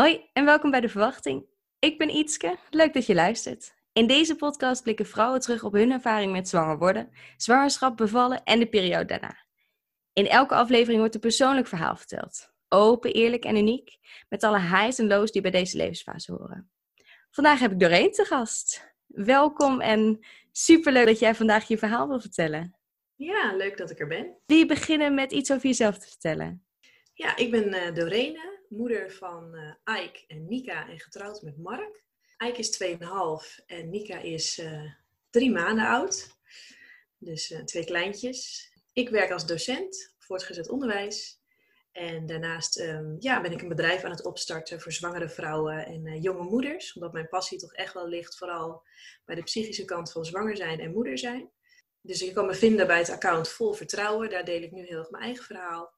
Hoi en welkom bij De Verwachting. Ik ben Ietske, leuk dat je luistert. In deze podcast blikken vrouwen terug op hun ervaring met zwanger worden, zwangerschap, bevallen en de periode daarna. In elke aflevering wordt een persoonlijk verhaal verteld. Open, eerlijk en uniek, met alle highs en lows die bij deze levensfase horen. Vandaag heb ik Doreen te gast. Welkom en superleuk dat jij vandaag je verhaal wil vertellen. Ja, leuk dat ik er ben. Wil je beginnen met iets over jezelf te vertellen? Ja, ik ben uh, Dorene, moeder van uh, Ike en Nika en getrouwd met Mark. Ike is 2,5 en Nika is uh, drie maanden oud. Dus uh, twee kleintjes. Ik werk als docent voortgezet onderwijs. En daarnaast um, ja, ben ik een bedrijf aan het opstarten voor zwangere vrouwen en jonge moeders. Omdat mijn passie toch echt wel ligt vooral bij de psychische kant van zwanger zijn en moeder zijn. Dus je kan me vinden bij het account Vol Vertrouwen. Daar deel ik nu heel erg mijn eigen verhaal.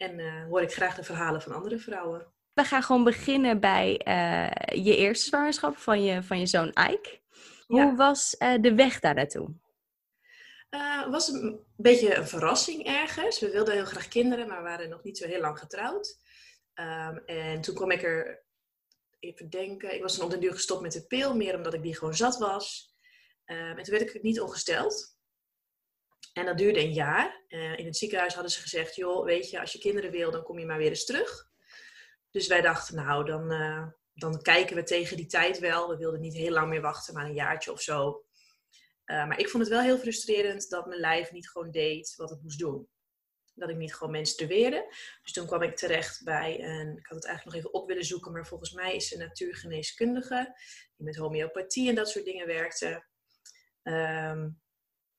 En uh, hoor ik graag de verhalen van andere vrouwen. We gaan gewoon beginnen bij uh, je eerste zwangerschap van je, van je zoon Ike. Hoe ja. was uh, de weg daar naartoe? Het was een beetje een verrassing ergens. We wilden heel graag kinderen, maar waren nog niet zo heel lang getrouwd. Um, en toen kwam ik er, even denken, ik was dan op de duur gestopt met de pil, meer omdat ik die gewoon zat was. Um, en toen werd ik niet ongesteld. En dat duurde een jaar. Uh, in het ziekenhuis hadden ze gezegd, joh, weet je, als je kinderen wil, dan kom je maar weer eens terug. Dus wij dachten, nou, dan, uh, dan kijken we tegen die tijd wel. We wilden niet heel lang meer wachten, maar een jaartje of zo. Uh, maar ik vond het wel heel frustrerend dat mijn lijf niet gewoon deed wat het moest doen. Dat ik niet gewoon menstrueerde. Dus toen kwam ik terecht bij een, ik had het eigenlijk nog even op willen zoeken, maar volgens mij is een natuurgeneeskundige die met homeopathie en dat soort dingen werkte. Um,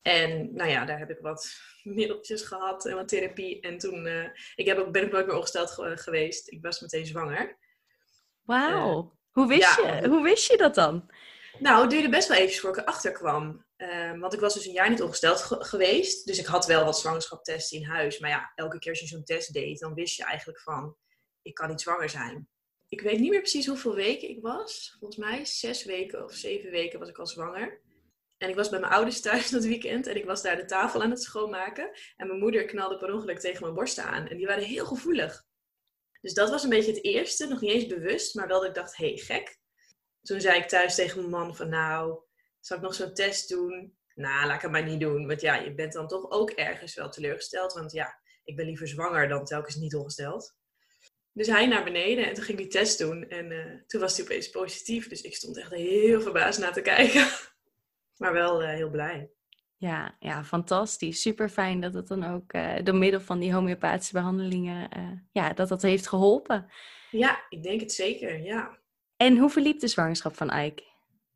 en nou ja, daar heb ik wat middeltjes gehad en wat therapie. En toen uh, ik heb ook, ben ik nooit meer ongesteld geweest. Ik was meteen zwanger. Wauw. Uh, hoe, wist ja, je, hoe wist je dat dan? Nou, het duurde best wel even voor ik erachter kwam. Uh, want ik was dus een jaar niet ongesteld ge geweest. Dus ik had wel wat zwangerschaptesten in huis. Maar ja, elke keer als je zo'n test deed, dan wist je eigenlijk van... Ik kan niet zwanger zijn. Ik weet niet meer precies hoeveel weken ik was. Volgens mij zes weken of zeven weken was ik al zwanger. En ik was bij mijn ouders thuis dat weekend en ik was daar de tafel aan het schoonmaken. En mijn moeder knalde per ongeluk tegen mijn borsten aan. En die waren heel gevoelig. Dus dat was een beetje het eerste, nog niet eens bewust, maar wel dat ik dacht, hé, hey, gek. Toen zei ik thuis tegen mijn man van, nou, zal ik nog zo'n test doen? Nou, laat ik het maar niet doen. Want ja, je bent dan toch ook ergens wel teleurgesteld. Want ja, ik ben liever zwanger dan telkens niet ongesteld. Dus hij naar beneden en toen ging die test doen. En uh, toen was hij opeens positief. Dus ik stond echt heel verbaasd naar te kijken. maar wel uh, heel blij. Ja, ja, fantastisch. Super fijn dat het dan ook uh, door middel van die homeopathische behandelingen, uh, ja, dat dat heeft geholpen. Ja, ik denk het zeker, ja. En hoe verliep de zwangerschap van Ike?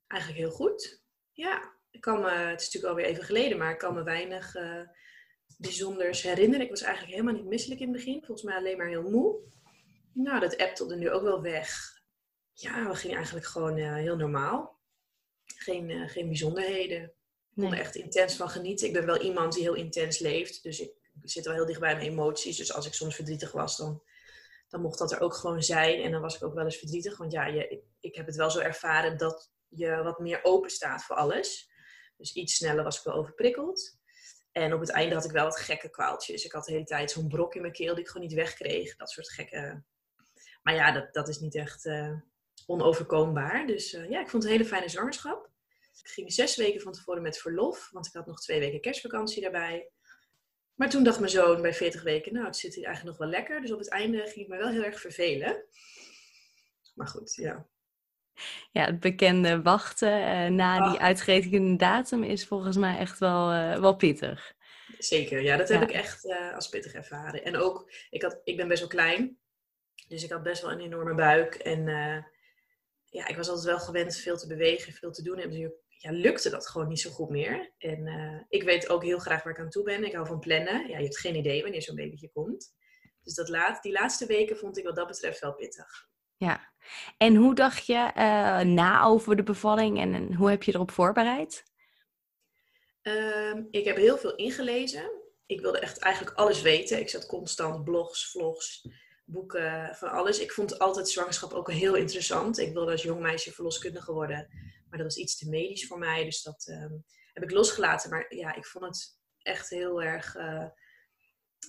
Eigenlijk heel goed. Ja, ik kan me, het is natuurlijk alweer even geleden, maar ik kan me weinig uh, bijzonders herinneren. Ik was eigenlijk helemaal niet misselijk in het begin. Volgens mij alleen maar heel moe. Nou, dat appte nu ook wel weg. Ja, we gingen eigenlijk gewoon heel normaal geen, uh, geen bijzonderheden. Ik kon er echt intens van genieten. Ik ben wel iemand die heel intens leeft. Dus ik, ik zit wel heel dicht bij mijn emoties. Dus als ik soms verdrietig was, dan, dan mocht dat er ook gewoon zijn. En dan was ik ook wel eens verdrietig. Want ja, je, ik, ik heb het wel zo ervaren dat je wat meer open staat voor alles. Dus iets sneller was ik wel overprikkeld. En op het einde had ik wel wat gekke kwaaltjes. Ik had de hele tijd zo'n brok in mijn keel die ik gewoon niet wegkreeg. Dat soort gekke... Maar ja, dat, dat is niet echt... Uh, onoverkombaar. Dus uh, ja, ik vond het een hele fijne zwangerschap. Ik ging zes weken van tevoren met verlof, want ik had nog twee weken kerstvakantie daarbij. Maar toen dacht mijn zoon bij 40 weken, nou, het zit hier eigenlijk nog wel lekker. Dus op het einde ging ik me wel heel erg vervelen. Maar goed, ja. Ja, het bekende wachten uh, na ah. die uitgerekende datum is volgens mij echt wel, uh, wel pittig. Zeker, ja, dat heb ja. ik echt uh, als pittig ervaren. En ook, ik, had, ik ben best wel klein, dus ik had best wel een enorme buik. En ja, ik was altijd wel gewend veel te bewegen, veel te doen. En dus ja, lukte dat gewoon niet zo goed meer. En uh, ik weet ook heel graag waar ik aan toe ben. Ik hou van plannen. Ja, je hebt geen idee wanneer zo'n babytje komt. Dus dat laat, die laatste weken vond ik wat dat betreft wel pittig. Ja. En hoe dacht je uh, na over de bevalling en, en, hoe heb je erop voorbereid? Um, ik heb heel veel ingelezen. Ik wilde echt eigenlijk alles weten. Ik zat constant blogs, vlogs, boeken, van alles. Ik vond altijd zwangerschap ook heel interessant. Ik wilde als jong meisje verloskundige worden. Maar dat was iets te medisch voor mij. Dus dat um, heb ik losgelaten. Maar ja, ik vond het echt heel erg uh,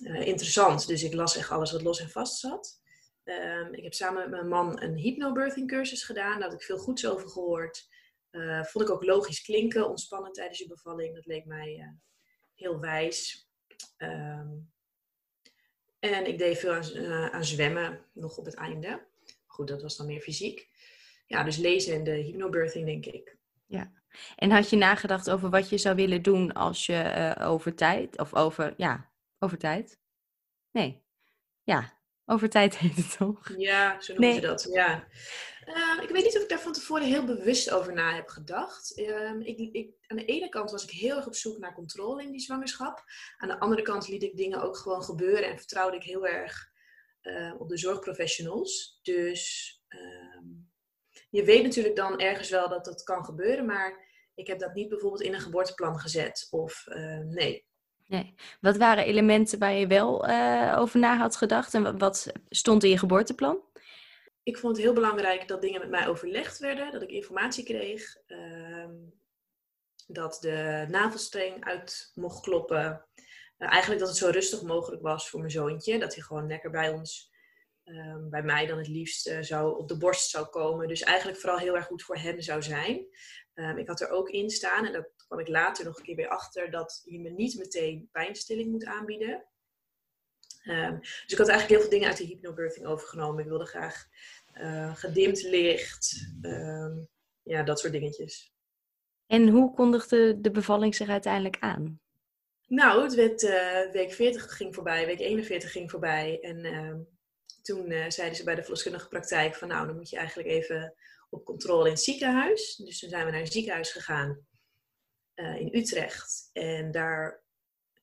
uh, interessant. Dus ik las echt alles wat los en vast zat. Ehm, ik heb samen met mijn man een hypnobirthing cursus gedaan. Daar had ik veel goeds over gehoord. Uh, vond ik ook logisch klinken, ontspannen tijdens je bevalling. Dat leek mij heel wijs. Um, en ik deed veel aan, uh, aan, zwemmen nog op het einde. Goed, dat was dan meer fysiek. Ja, dus lezen en de hypnobirthing, denk ik. Ja. En had je nagedacht over wat je zou willen doen als je over tijd, of over, ja, over tijd? Nee. Ja, over tijd heet het toch? Ja, zo noemen nee. ze dat. Ja. Uh, ik weet niet of ik daar van tevoren heel bewust over na heb gedacht. Uh, ik, ik, aan de ene kant was ik heel erg op zoek naar controle in die zwangerschap. Aan de andere kant liet ik dingen ook gewoon gebeuren en vertrouwde ik heel erg uh, op de zorgprofessionals. Dus ehm, je weet natuurlijk dan ergens wel dat dat kan gebeuren, maar ik heb dat niet bijvoorbeeld in een geboorteplan gezet. Of ehm, nee, Nee. Wat waren elementen waar je wel uh, over na had gedacht en wat stond in je geboorteplan? Ik vond het heel belangrijk dat dingen met mij overlegd werden, dat ik informatie kreeg, uh, dat de navelstreng uit mocht kloppen. Uh, eigenlijk dat het zo rustig mogelijk was voor mijn zoontje, dat hij gewoon lekker bij ons, ehm, bij mij dan het liefst uh, zou op de borst zou komen. Dus eigenlijk vooral heel erg goed voor hem zou zijn. Um, ik had er ook in staan, en dat kwam ik later nog een keer weer achter, dat je me niet meteen pijnstilling moet aanbieden. Um, dus ik had eigenlijk heel veel dingen uit de hypnobirthing overgenomen. Ik wilde graag uh, gedimd licht, um, ja, dat soort dingetjes. En hoe kondigde de bevalling zich uiteindelijk aan? Nou, het werd uh, week 40 ging voorbij, week 41 ging voorbij. En uh, toen uh, zeiden ze bij de verloskundige praktijk van nou, dan moet je eigenlijk even op controle in het ziekenhuis. Dus toen zijn we naar een ziekenhuis gegaan in Utrecht. En daar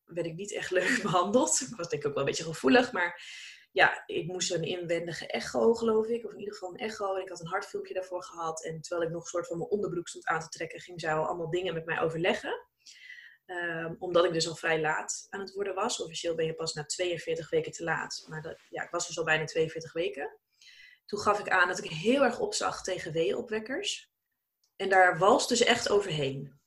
werd ik niet echt leuk behandeld. Ik was denk ik ook wel een beetje gevoelig, maar ja, ik moest een inwendige echo, geloof ik. Of in ieder geval een echo. En ik had een hartfilmpje daarvoor gehad. En terwijl ik nog een soort van mijn onderbroek stond aan te trekken, ging zij al allemaal dingen met mij overleggen. Um, omdat ik dus al vrij laat aan het worden was. Officieel ben je pas na 42 weken te laat. Maar dat, ja, ik was dus al bijna 42 weken. Toen gaf ik aan dat ik heel erg opzag tegen weeopwekkers. En daar walste ze echt overheen.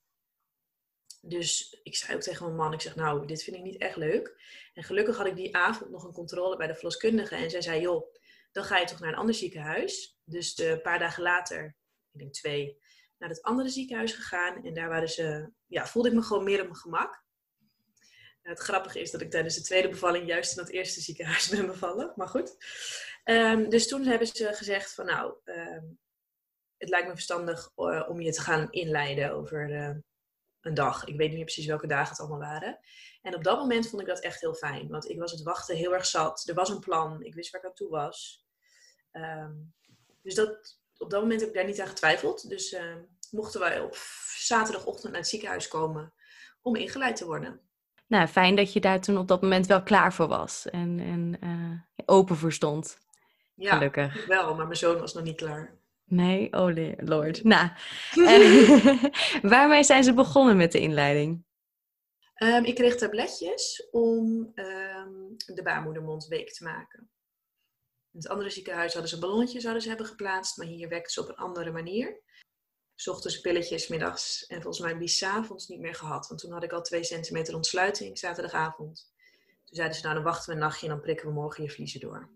Dus ik zei ook tegen mijn man, ik zeg nou, dit vind ik niet echt leuk. En gelukkig had ik die avond nog een controle bij de verloskundige. En zij zei, joh, dan ga je toch naar een ander ziekenhuis. Dus een paar dagen later, ik denk twee, naar het andere ziekenhuis gegaan. En daar waren ze, ja, voelde ik me gewoon meer op mijn gemak. Het grappige is dat ik tijdens de tweede bevalling juist in dat eerste ziekenhuis ben bevallen. Maar goed. Um, dus toen hebben ze gezegd van nou, um, het lijkt me verstandig uh, om je te gaan inleiden over uh, een dag. Ik weet niet meer precies welke dagen het allemaal waren. En op dat moment vond ik dat echt heel fijn. Want ik was het wachten heel erg zat. Er was een plan. Ik wist waar ik aan toe was. Um, dus dat, op dat moment heb ik daar niet aan getwijfeld. Dus mochten wij op zaterdagochtend naar het ziekenhuis komen om ingeleid te worden nou, fijn dat je daar toen op dat moment wel klaar voor was en, en uh, open voor stond. Ja, Gelukkig. wel, maar mijn zoon was nog niet klaar. Nee, oh lord. Nou, uh, waarmee zijn ze begonnen met de inleiding? Um, ik kreeg tabletjes om um, de baarmoedermond week te maken. In het andere ziekenhuis hadden ze ballonnetjes hadden ze hebben geplaatst, maar hier werkten ze op een andere manier. S ochtends pilletjes, middags en volgens mij heb ik die s'avonds niet meer gehad. Want toen had ik al twee centimeter ontsluiting zaterdagavond. Toen zeiden ze, nou dan wachten we een nachtje en dan prikken we morgen je vliezen door.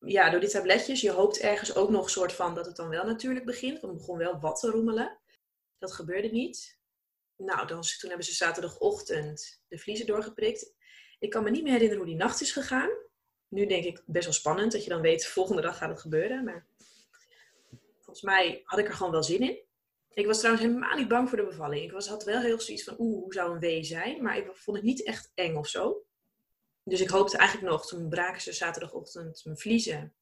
Ja, door die tabletjes, je hoopt ergens ook nog soort van dat het dan wel natuurlijk begint. Want het begon wel wat te roemelen. Dat gebeurde niet. Nou, dan, toen hebben ze zaterdagochtend de vliezen doorgeprikt. Ik kan me niet meer herinneren hoe die nacht is gegaan. Nu denk ik best wel spannend dat je dan weet, volgende dag gaat het gebeuren. Maar volgens mij had ik er gewoon wel zin in. Ik was trouwens helemaal niet bang voor de bevalling. Ik was, had wel heel zoiets van, oeh, hoe zou een wee zijn? Maar ik vond het niet echt eng of zo. Dus ik hoopte eigenlijk nog, toen braken ze zaterdagochtend mijn vliezen.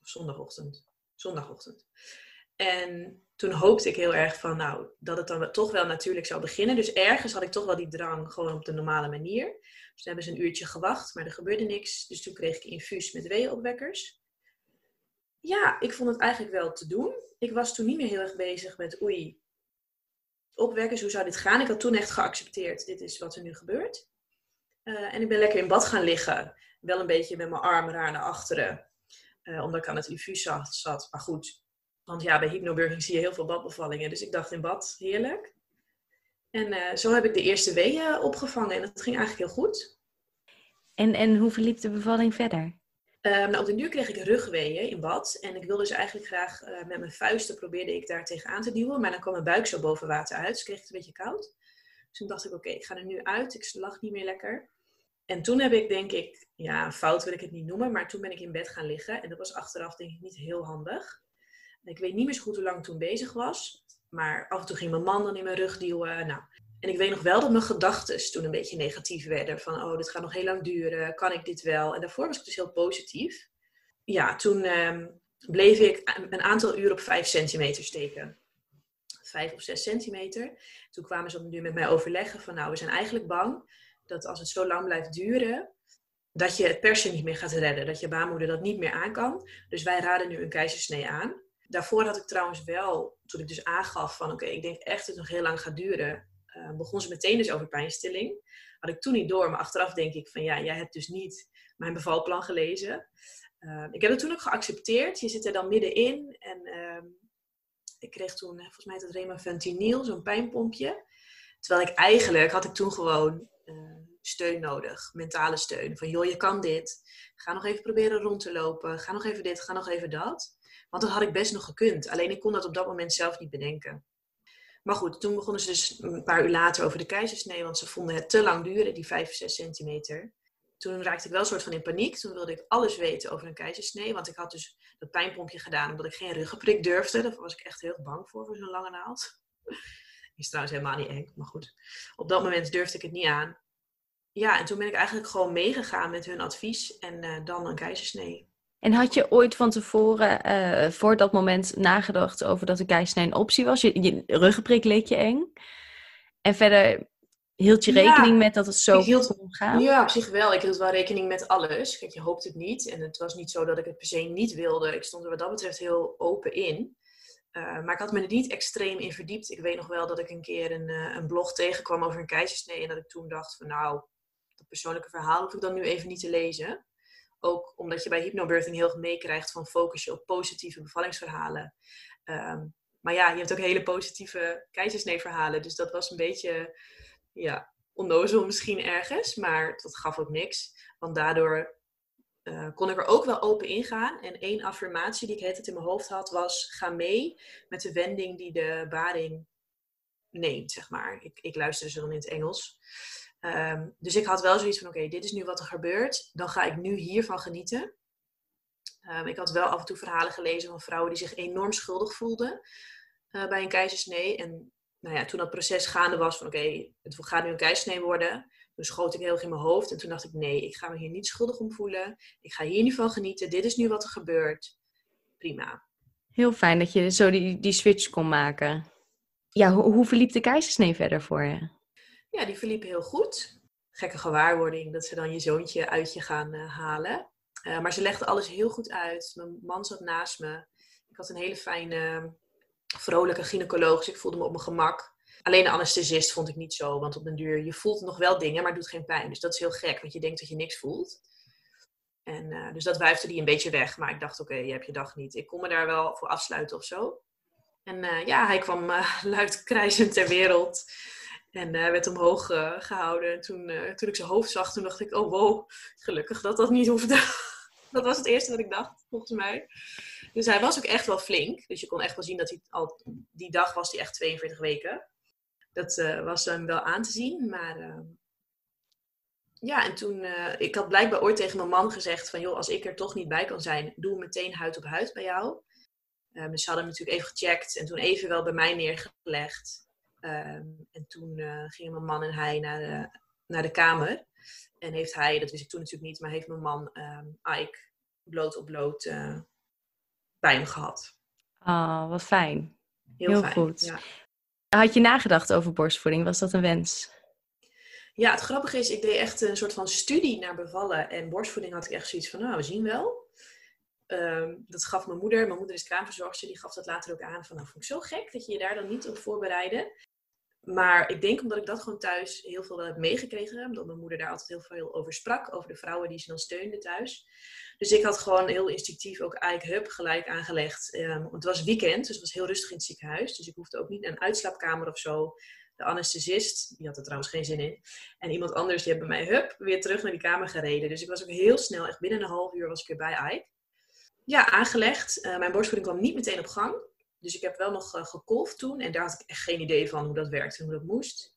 Of zondagochtend. Zondagochtend. En toen hoopte ik heel erg van, nou, dat het dan toch wel natuurlijk zou beginnen. Dus ergens had ik toch wel die drang, gewoon op de normale manier. Dus toen hebben ze een uurtje gewacht, maar er gebeurde niks. Dus toen kreeg ik infuus met weeopwekkers. Ja, ik vond het eigenlijk wel te doen. Ik was toen niet meer heel erg bezig met oei, opwekkers, hoe zou dit gaan? Ik had toen echt geaccepteerd, dit is wat er nu gebeurt. Uh, en ik ben lekker in bad gaan liggen. Wel een beetje met mijn armen raar naar achteren. Uh, omdat ik aan het infuus zat. Maar goed, want ja, bij hypnobirthing zie je heel veel badbevallingen. Dus ik dacht in bad, heerlijk. En uh, zo heb ik de eerste weeën opgevangen. En dat ging eigenlijk heel goed. En, en hoe verliep de bevalling verder? nou, op de duur kreeg ik rugweeën in bad. En ik wilde dus eigenlijk graag met mijn vuisten probeerde ik daar tegenaan te duwen. Maar dan kwam mijn buik zo boven water uit. Dus kreeg het een beetje koud. Toen dacht ik, oké, ik ga er nu uit. Ik lag niet meer lekker. En toen heb ik denk ik, ja, fout wil ik het niet noemen, maar toen ben ik in bed gaan liggen. En dat was achteraf denk ik niet heel handig. Ik weet niet meer zo goed hoe lang ik toen bezig was. Maar af en toe ging mijn man dan in mijn rug duwen. Nou, en ik weet nog wel dat mijn gedachten toen een beetje negatief werden. Van, oh, dit gaat nog heel lang duren. Kan ik dit wel? En daarvoor was ik dus heel positief. Ja, toen ehm, bleef ik een aantal uur op 5 centimeter steken. 5 of 6 centimeter. Toen kwamen ze nu met mij overleggen van, nou, we zijn eigenlijk bang dat als het zo lang blijft duren, dat je het persen niet meer gaat redden. Dat je baarmoeder dat niet meer aan kan. Dus wij raden nu een keizersnee aan. Daarvoor had ik trouwens wel, toen ik dus aangaf van oké, ik denk echt dat het nog heel lang gaat duren, uh, begon ze meteen dus over pijnstilling. Had ik toen niet door, maar achteraf denk ik van ja, jij hebt dus niet mijn bevalplan gelezen. Uh, ik heb het toen ook geaccepteerd. Je zit er dan middenin en uh, ik kreeg toen, eh, volgens mij het Remafentinil, zo'n pijnpompje. Terwijl ik eigenlijk, had ik toen gewoon steun nodig, mentale steun. Van joh, je kan dit. Ga nog even proberen rond te lopen. Ga nog even dit, ga nog even dat. Want dat had ik best nog gekund. Alleen ik kon dat op dat moment zelf niet bedenken. Maar goed, toen begonnen ze dus een paar uur later over de keizersnee, want ze vonden het te lang duren, die 5, 6 centimeter. Toen raakte ik wel een soort van in paniek. Toen wilde ik alles weten over een keizersnee, want ik had dus dat pijnpompje gedaan omdat ik geen ruggenprik durfde. Daar was ik echt heel bang voor, voor zo'n lange naald. Is trouwens helemaal niet eng, maar goed. Op dat moment durfde ik het niet aan. Ja, en toen ben ik eigenlijk gewoon meegegaan met hun advies en uh, dan een keizersnee. En had je ooit van tevoren, uh, voor dat moment, nagedacht over dat een keizersnee een optie was? Je, je ruggenprik leek je eng. En verder hield je rekening met dat het zo hield, kon gaan? Ja, op zich wel. Ik hield wel rekening met alles. Kijk, je hoopt het niet. En het was niet zo dat ik het per se niet wilde. Ik stond er wat dat betreft heel open in. Uh, maar ik had me er niet extreem in verdiept. Ik weet nog wel dat ik een keer een, uh, een blog tegenkwam over een keizersnee. En dat ik toen dacht van nou, dat persoonlijke verhaal hoef ik dan nu even niet te lezen. Ook omdat je bij hypnobirthing heel veel meekrijgt van focus je op positieve bevallingsverhalen. Um, maar ja, je hebt ook hele positieve keizersneeverhalen. Dus dat was een beetje ja, onnozel misschien ergens. Maar dat gaf ook niks. Want daardoor uh, kon ik er ook wel open ingaan. En één affirmatie die ik het in mijn hoofd had was... ga mee met de wending die de baring neemt, zeg maar. Ik, ik luisterde ze dan in het Engels. Um, dus ik had wel zoiets van, oké, dit is nu wat er gebeurt. Dan ga ik nu hiervan genieten. Um, ik had wel af en toe verhalen gelezen van vrouwen die zich enorm schuldig voelden uh, bij een keizersnee. En nou ja, toen dat proces gaande was van, oké, het gaat nu een keizersnee worden. Toen schoot ik heel erg in mijn hoofd. En toen dacht ik, nee, ik ga me hier niet schuldig om voelen. Ik ga hier niet van genieten. Dit is nu wat er gebeurt. Prima. Heel fijn dat je zo die, die switch kon maken. Ja, hoe, hoe verliep de keizersnee verder voor je? Ja, die verliep heel goed. Gekke gewaarwording dat ze dan je zoontje uit je gaan uh, halen. Uh, maar ze legde alles heel goed uit. Mijn man zat naast me. Ik had een hele fijne, vrolijke gynaecoloog, dus ik voelde me op mijn gemak. Alleen de anesthesist vond ik niet zo, want op den duur, je voelt nog wel dingen, maar het doet geen pijn. Dus dat is heel gek, want je denkt dat je niks voelt. En, uh, dus dat wuifde die een beetje weg. Maar ik dacht, oké, je hebt je dag niet. Ik kon me daar wel voor afsluiten of zo. En ja, hij kwam luid krijzend ter wereld. En uh, werd omhoog uh, gehouden. En toen, uh, toen ik zijn hoofd zag, toen dacht ik, oh wow, gelukkig dat dat niet hoefde. dat was het eerste wat ik dacht, volgens mij. Dus hij was ook echt wel flink. Dus je kon echt wel zien dat hij al, die dag was hij echt 42 weken. Dat was hem wel aan te zien. Maar ehm, ja, en toen, ik had blijkbaar ooit tegen mijn man gezegd van, joh, als ik er toch niet bij kan zijn, doe meteen huid op huid bij jou. dus ze hadden hem natuurlijk even gecheckt en toen even wel bij mij neergelegd. Um, en toen uh, gingen mijn man en hij naar de, naar de kamer. En heeft hij, dat wist ik toen natuurlijk niet, maar heeft mijn man um, Ike bloot op bloot hem gehad. Oh, wat fijn. Heel, Heel fijn, goed. Ja. Had je nagedacht over borstvoeding? Was dat een wens? Ja, het grappige is, ik deed echt een soort van studie naar bevallen. En borstvoeding had ik echt zoiets van, nou, we zien wel. Um, dat gaf mijn moeder. Mijn moeder is kraamverzorgster. Die gaf dat later ook aan van, nou, vond ik zo gek dat je je daar dan niet op voorbereidde. Maar ik denk omdat ik dat gewoon thuis heel veel heb meegekregen. Omdat mijn moeder daar altijd heel veel over sprak. Over de vrouwen die ze dan steunde thuis. Dus ik had gewoon heel instinctief ook hup gelijk aangelegd. Um, het was weekend, dus het was heel rustig in het ziekenhuis. Dus ik hoefde ook niet naar een uitslaapkamer of zo. de anesthesist, die had er trouwens geen zin in. En iemand anders, die bij mij, hup, weer terug naar die kamer gereden. Dus ik was ook heel snel, echt binnen een half uur was ik weer bij Ike. Ja, aangelegd. Uh, mijn borstvoeding kwam niet meteen op gang. Dus ik heb wel nog uh, gekolfd toen. En daar had ik echt geen idee van hoe dat werkte en hoe dat moest.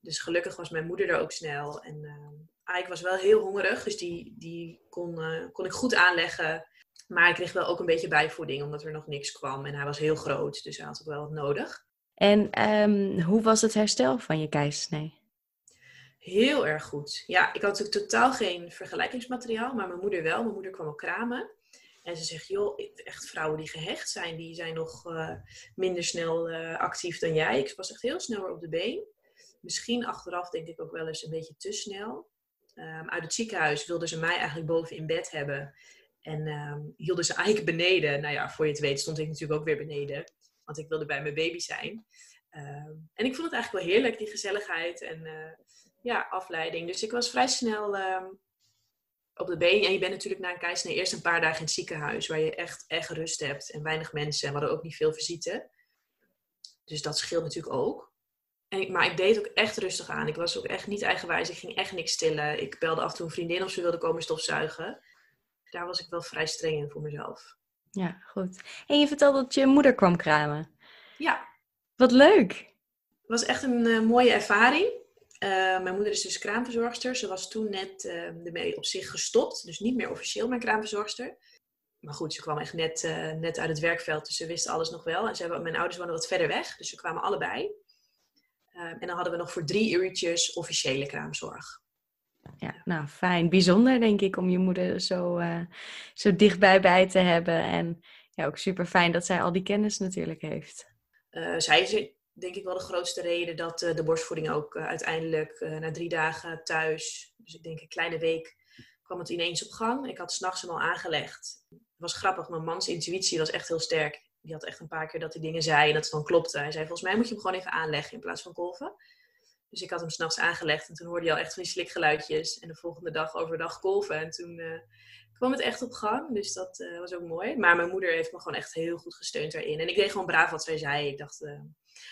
Dus gelukkig was mijn moeder er ook snel. En uh, Ike was wel heel hongerig, dus die, die kon, kon ik goed aanleggen. Maar ik kreeg wel ook een beetje bijvoeding, omdat er nog niks kwam. En hij was heel groot, dus hij had ook wel wat nodig. En um, hoe was het herstel van je keizersnee? Heel erg goed. Ja, ik had natuurlijk totaal geen vergelijkingsmateriaal, maar mijn moeder wel. Mijn moeder kwam ook kramen. En ze zegt, joh, echt vrouwen die gehecht zijn, die zijn nog uh, minder snel uh, actief dan jij. Ik was echt heel snel weer op de been. Misschien achteraf denk ik ook wel eens een beetje te snel. Um, uit het ziekenhuis wilden ze mij eigenlijk boven in bed hebben. En um, hielden ze eigenlijk beneden. Nou ja, voor je het weet stond ik natuurlijk ook weer beneden. Want ik wilde bij mijn baby zijn. Um, en ik vond het eigenlijk wel heerlijk, die gezelligheid en uh, ja, afleiding. Dus ik was vrij snel op de been. En je bent natuurlijk na een keizersnee eerst een paar dagen in het ziekenhuis. Waar je echt, echt rust hebt. En weinig mensen. En we ook niet veel visite. Dus dat scheelt natuurlijk ook. En ik, maar ik deed ook echt rustig aan. Ik was ook echt niet eigenwijs. Ik ging echt niks stillen. Ik belde af en toe een vriendin of ze wilde komen stofzuigen daar was ik wel vrij streng in voor mezelf. Ja, goed. En je vertelde dat je moeder kwam kramen. Ja. Wat leuk. Het was echt een uh, mooie ervaring. Uh, mijn moeder is dus kraamverzorgster. Ze was toen net uh, ermee op zich gestopt. Dus niet meer officieel mijn kraamverzorgster. Maar goed, ze kwam echt net, net uit het werkveld. Dus ze wist alles nog wel. En ze hebben, mijn ouders woonden wat verder weg. Dus ze kwamen allebei. En dan hadden we nog voor drie uurtjes officiële kraamzorg ja, nou fijn. Bijzonder denk ik om je moeder zo, uh, zo dichtbij bij te hebben. En ja, ook super fijn dat zij al die kennis natuurlijk heeft. Uh, zij is denk ik wel de grootste reden dat uh, de borstvoeding ook uiteindelijk na drie dagen thuis, dus ik denk een kleine week, kwam het ineens op gang. Ik had s'nachts hem al aangelegd. Het was grappig, mijn mans intuïtie was echt heel sterk. Die had echt een paar keer dat hij dingen zei en dat het dan klopte. Hij zei, volgens mij moet je hem gewoon even aanleggen in plaats van kolven. Dus ik had hem s'nachts aangelegd en toen hoorde je al echt van die slikgeluidjes. En de volgende dag overdag kolven. En toen uh, kwam het echt op gang. Dus dat uh, was ook mooi. Maar mijn moeder heeft me gewoon echt heel goed gesteund daarin. En ik deed gewoon braaf wat zij zei. Ik dacht, uh,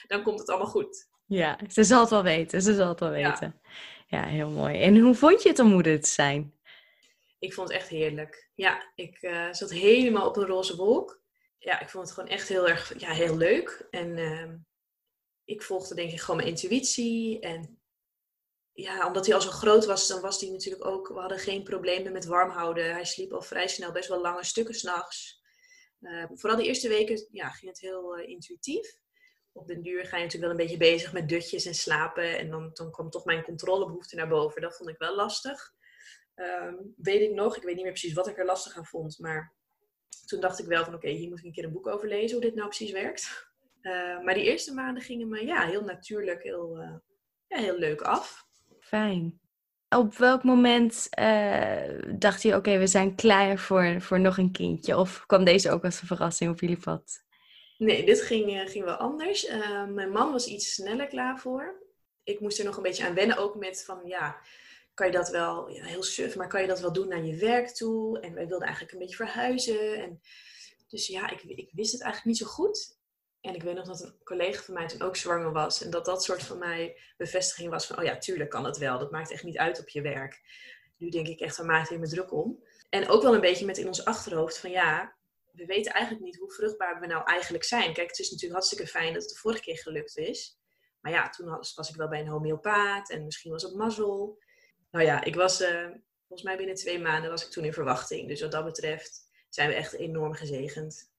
dan komt het allemaal goed. Ja, ze zal het wel weten. Ze zal het wel weten. Ja, ja heel mooi. En hoe vond je het om moeder te zijn? Ik vond het echt heerlijk. Ja, ik zat helemaal op een roze wolk. Ja, ik vond het gewoon echt heel erg ja, heel leuk. En ehm, ik volgde denk ik gewoon mijn intuïtie. En ja, omdat hij al zo groot was, dan was hij natuurlijk ook... We hadden geen problemen met warm houden. Hij sliep al vrij snel best wel lange stukken s'nachts. Uh, vooral de eerste weken ja, ging het heel uh, intuïtief. Op den duur ga je natuurlijk wel een beetje bezig met dutjes en slapen. En dan, dan kwam toch mijn controlebehoefte naar boven. Dat vond ik wel lastig. Um, weet ik nog, ik weet niet meer precies wat ik er lastig aan vond. Maar toen dacht ik wel van oké, okay, hier moet ik een keer een boek over lezen hoe dit nou precies werkt. Uh, maar die eerste maanden gingen me ja, heel natuurlijk, heel, uh, ja, heel leuk af. Fijn. Op welk moment uh, dacht je, oké, okay, we zijn klaar voor, voor nog een kindje? Of kwam deze ook als een verrassing op jullie pad? Nee, dit ging, ging wel anders. mijn man was iets sneller klaar voor. Ik moest er nog een beetje aan wennen, ook met van, ja, kan je dat wel, ja, heel suf, maar kan je dat wel doen naar je werk toe? En wij wilden eigenlijk een beetje verhuizen. En, dus ja, ik, ik wist het eigenlijk niet zo goed. En ik weet nog dat een collega van mij toen ook zwanger was. En dat dat soort van mij bevestiging was van, oh ja, tuurlijk kan het wel. Dat maakt echt niet uit op je werk. Nu denk ik echt, waar maakt hij me druk om? En ook wel een beetje met in ons achterhoofd van, ja, we weten eigenlijk niet hoe vruchtbaar we nou eigenlijk zijn. Kijk, het is natuurlijk hartstikke fijn dat het de vorige keer gelukt is. Maar ja, toen was, ik wel bij een homeopaat en misschien was het mazzel. Nou ja, ik was, uh, volgens mij binnen twee maanden was ik toen in verwachting. Dus wat dat betreft zijn we echt enorm gezegend.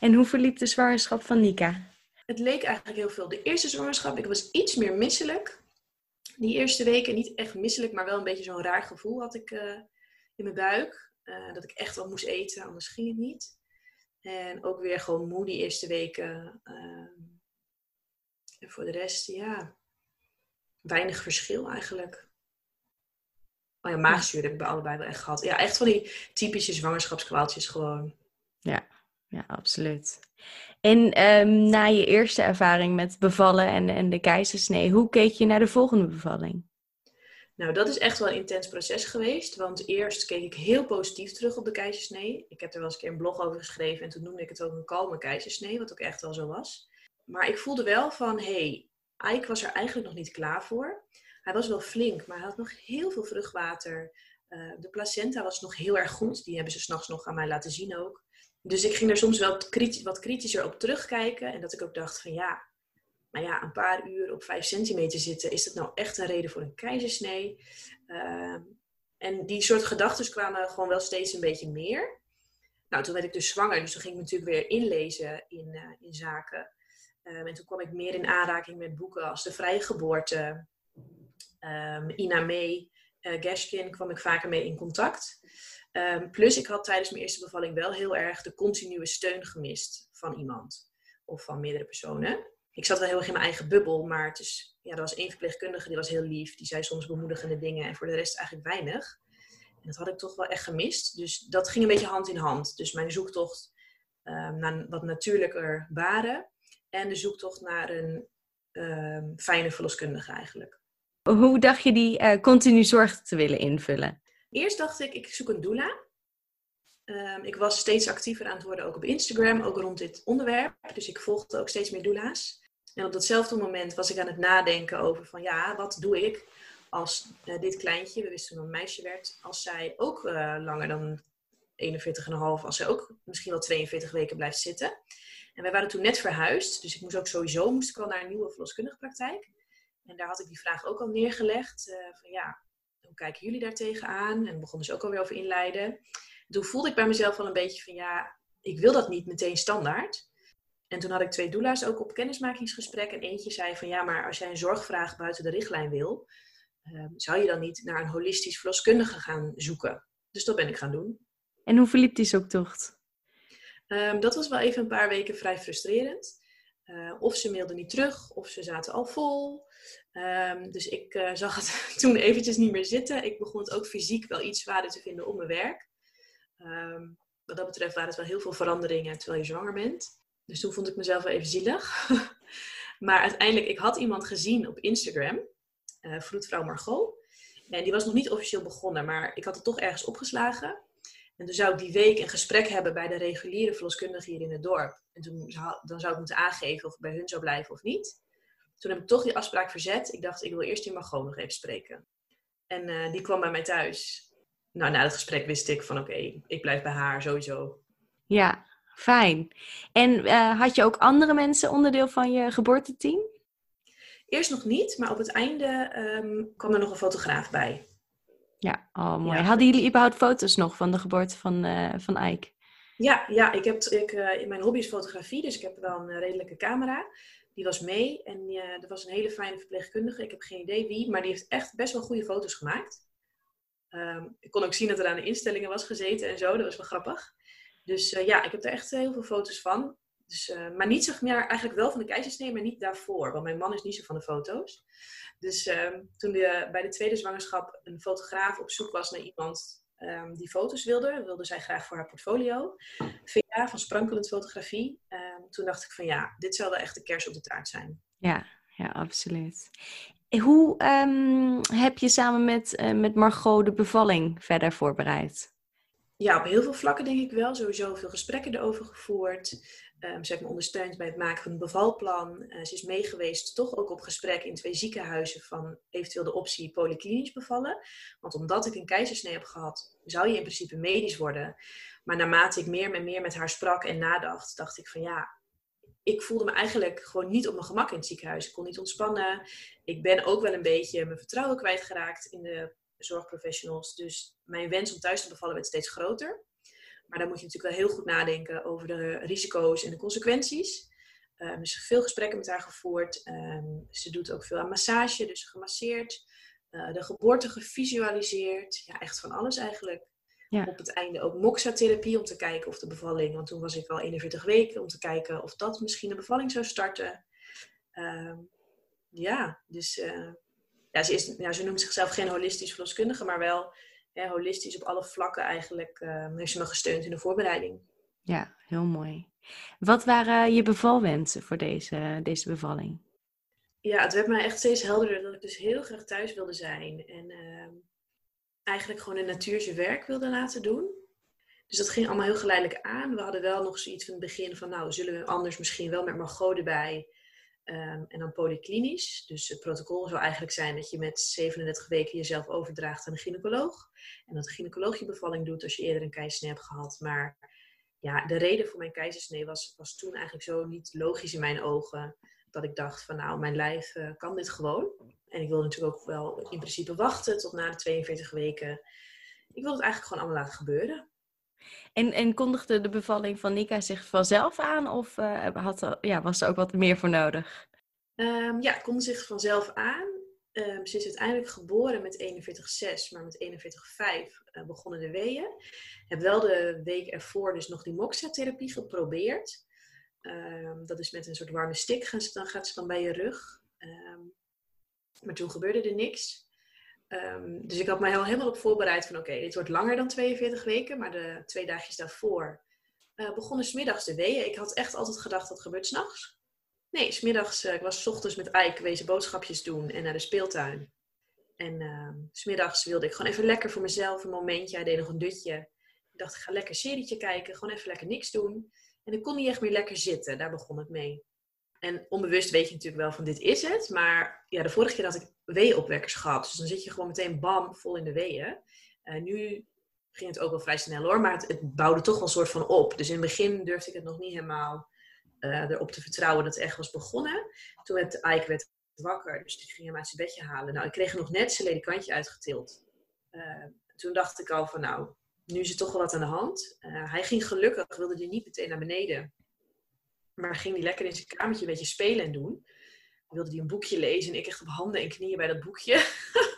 En hoe verliep de zwangerschap van Nika? Het leek eigenlijk heel veel. De eerste zwangerschap, ik was iets meer misselijk. Die eerste weken niet echt misselijk, maar wel een beetje zo'n raar gevoel had ik uh, in mijn buik. Uh, dat ik echt wat moest eten, anders ging het niet. En ook weer gewoon moe die eerste weken. Uh, en voor de rest, ja, weinig verschil eigenlijk. Oh ja, maagzuur heb ik bij allebei wel echt gehad. Ja, echt van die typische zwangerschapskwaaltjes gewoon. Ja, ja, absoluut. En um, na je eerste ervaring met bevallen en, en de keizersnee, hoe keek je naar de volgende bevalling? Nou, dat is echt wel een intens proces geweest. Want eerst keek ik heel positief terug op de keizersnee. Ik heb er wel eens een keer een blog over geschreven en toen noemde ik het ook een kalme keizersnee, wat ook echt wel zo was. Maar ik voelde wel van, hé, hey, Ike was er eigenlijk nog niet klaar voor. Hij was wel flink, maar hij had nog heel veel vruchtwater. Uh, de placenta was nog heel erg goed. Die hebben ze s'nachts nog aan mij laten zien ook. Dus ik ging er soms wel wat kritischer op terugkijken. En dat ik ook dacht van ja, maar ja, een paar uur op 5 centimeter zitten, is dat nou echt een reden voor een keizersnee? Uh, en die soort gedachten kwamen gewoon wel steeds een beetje meer. Nou, toen werd ik dus zwanger, dus toen ging ik natuurlijk weer inlezen in, uh, in zaken. Um, en toen kwam ik meer in aanraking met boeken als De Vrije Geboorte, um, Ina May, uh, kwam ik vaker mee in contact. Um, plus ik had tijdens mijn eerste bevalling wel heel erg de continue steun gemist van iemand of van meerdere personen. Ik zat wel heel erg in mijn eigen bubbel, maar het is, ja, er was één verpleegkundige die was heel lief. Die zei soms bemoedigende dingen en voor de rest eigenlijk weinig. En dat had ik toch wel echt gemist. Dus dat ging een beetje hand in hand. Dus mijn zoektocht um, naar wat natuurlijker baren en de zoektocht naar een fijne verloskundige eigenlijk. Hoe dacht je die uh, continu zorg te willen invullen? Eerst dacht ik, ik zoek een doula. Um, ik was steeds actiever aan het worden, ook op Instagram, ook rond dit onderwerp. Dus ik volgde ook steeds meer doula's. En op datzelfde moment was ik aan het nadenken over van ja, wat doe ik als uh, dit kleintje, we wisten toen een meisje werd, als zij ook uh, langer dan 41,5, als zij ook misschien wel 42 weken blijft zitten. En wij waren toen net verhuisd, dus ik moest ook sowieso moest ik naar een nieuwe verloskundige praktijk. En daar had ik die vraag ook al neergelegd. Uh, van ja, hoe kijken jullie daar tegenaan? En begonnen ze ook alweer over inleiden. Toen voelde ik bij mezelf al een beetje van ja, ik wil dat niet meteen standaard. En toen had ik twee doula's ook op kennismakingsgesprek. En eentje zei van ja, maar als jij een zorgvraag buiten de richtlijn wil, uh, zou je dan niet naar een holistisch verloskundige gaan zoeken? Dus dat ben ik gaan doen. En hoe verliep die zoektocht? Um, dat was wel even een paar weken vrij frustrerend. Uh, of ze mailden niet terug, of ze zaten al vol. Um, dus ik uh, zag het toen eventjes niet meer zitten. Ik begon het ook fysiek wel iets zwaarder te vinden op mijn werk. Um, wat dat betreft waren het wel heel veel veranderingen terwijl je zwanger bent. Dus toen vond ik mezelf wel even zielig. maar uiteindelijk, ik had iemand gezien op Instagram, uh, Margot. En die was nog niet officieel begonnen, maar ik had het toch ergens opgeslagen. En toen zou ik die week een gesprek hebben bij de reguliere verloskundige hier in het dorp. En toen dan zou ik moeten aangeven of ik bij hun zou blijven of niet. Toen heb ik toch die afspraak verzet. Ik dacht, ik wil eerst die Margot nog even spreken. En uh, die kwam bij mij thuis. Nou, na het gesprek wist ik van oké, okay, ik blijf bij haar sowieso. Ja, fijn. En uh, had je ook andere mensen onderdeel van je geboorteteam? Eerst nog niet, maar op het einde um, kwam er nog een fotograaf bij. Ja, oh mooi. Ja. Hadden jullie überhaupt foto's nog van de geboorte van, uh, van Ike? Ja, ja ik heb, ik, uh, mijn hobby is fotografie, dus ik heb wel een redelijke camera. Die was mee en uh, er was een hele fijne verpleegkundige. Ik heb geen idee wie, maar die heeft echt best wel goede foto's gemaakt. Um, ik kon ook zien dat er aan de instellingen was gezeten en zo. Dat was wel grappig. Dus ja, ik heb er echt heel veel foto's van. Dus, maar niet zeg maar, eigenlijk wel van de keizersnee, maar niet daarvoor. Want mijn man is niet zo van de foto's. Dus uh, toen bij de tweede zwangerschap een fotograaf op zoek was naar iemand um, die foto's wilde, wilde zij graag voor haar portfolio. Via van Sprankelend Fotografie. Um, toen dacht ik van ja, dit zou wel echt de kers op de taart zijn. Ja, ja absoluut. Hoe um, heb je samen met, uh, met Margot de bevalling verder voorbereid? Ja, op heel veel vlakken denk ik wel. Sowieso veel gesprekken erover gevoerd. Um, ze heeft me ondersteund bij het maken van een bevalplan. Uh, ze is meegeweest toch ook op gesprek in twee ziekenhuizen van eventueel de optie polyklinisch bevallen. Want omdat ik een keizersnee heb gehad, zou je in principe medisch worden. Maar naarmate ik meer en meer met haar sprak en nadacht, dacht ik van ja, ik voelde me eigenlijk gewoon niet op mijn gemak in het ziekenhuis. Ik kon niet ontspannen. Ik ben ook wel een beetje mijn vertrouwen kwijtgeraakt in de zorgprofessionals. Dus mijn wens om thuis te bevallen werd steeds groter. Maar dan moet je natuurlijk wel heel goed nadenken over de risico's en de consequenties. Um, dus veel gesprekken met haar gevoerd. Um, ze doet ook veel aan massage, dus gemasseerd. Uh, de geboorte gevisualiseerd. Ja, echt van alles eigenlijk. Ja. Op het einde ook moxa-therapie om te kijken of de bevalling, want toen was ik al 41 weken, om te kijken of dat misschien de bevalling zou starten. Um, ja, dus uh, ja, ze, is, ja, ze noemt zichzelf geen holistisch verloskundige, maar wel holistisch op alle vlakken eigenlijk uh, heeft ze me gesteund in de voorbereiding. Ja, heel mooi. Wat waren je bevalwensen voor deze, deze bevalling? Ja, het werd mij echt steeds helderder dat ik dus heel graag thuis wilde zijn. En uh, eigenlijk gewoon een natuurse werk wilde laten doen. Dus dat ging allemaal heel geleidelijk aan. We hadden wel nog zoiets van het begin van, nou, zullen we anders misschien wel met Margot erbij Ehm, en dan polyklinisch. Dus het protocol zou eigenlijk zijn dat je met 37 weken jezelf overdraagt aan een gynaecoloog. En dat de gynaecoloog je bevalling doet als je eerder een keizersnee hebt gehad. Maar ja, de reden voor mijn keizersnee was, was toen eigenlijk zo niet logisch in mijn ogen. Dat ik dacht van nou, mijn lijf uh, kan dit gewoon. En ik wilde natuurlijk ook wel in principe wachten tot na de 42 weken. Ik wilde het eigenlijk gewoon allemaal laten gebeuren. En, en kondigde de bevalling van Nika zich vanzelf aan of uh, had, ja, was er ook wat meer voor nodig? Um, ja, kon zich vanzelf aan. Um, ze is uiteindelijk geboren met 41,6, maar met 41,5 uh, begonnen de weeën. Heb wel de week ervoor dus nog die moxa-therapie geprobeerd. Um, dat is met een soort warme stick, gaan dan, gaat ze dan bij je rug. maar toen gebeurde er niks. Um, dus ik had mij al helemaal op voorbereid van oké, dit wordt langer dan 42 weken. Maar de twee dagjes daarvoor uh, begonnen smiddags de weeën. Ik had echt altijd gedacht dat gebeurt s'nachts. Nee, smiddags, uh, ik was s ochtends met Ike wezen boodschapjes doen en naar de speeltuin. En uh, smiddags wilde ik gewoon even lekker voor mezelf een momentje. Hij deed nog een dutje. Ik dacht, ik ga lekker serietje kijken, gewoon even lekker niks doen. En ik kon niet echt meer lekker zitten, daar begon het mee. En onbewust weet je natuurlijk wel van dit is het. Maar ja, de vorige keer had ik weeopwekkers gehad. Dus dan zit je gewoon meteen bam, vol in de weeën. Uh, nu ging het ook wel vrij snel hoor. Maar het, het, bouwde toch wel een soort van op. Dus in het begin durfde ik het nog niet helemaal uh, erop te vertrouwen dat het echt was begonnen. Toen werd Ike werd wakker. Dus die ging hem uit zijn bedje halen. Nou, ik kreeg nog net zijn ledikantje uitgetild. Uh, toen dacht ik al van nou, nu is er toch wel wat aan de hand. hij ging gelukkig, wilde hij niet meteen naar beneden. Maar ging hij lekker in zijn kamertje een beetje spelen en doen. Wilde hij een boekje lezen en ik echt op handen en knieën bij dat boekje.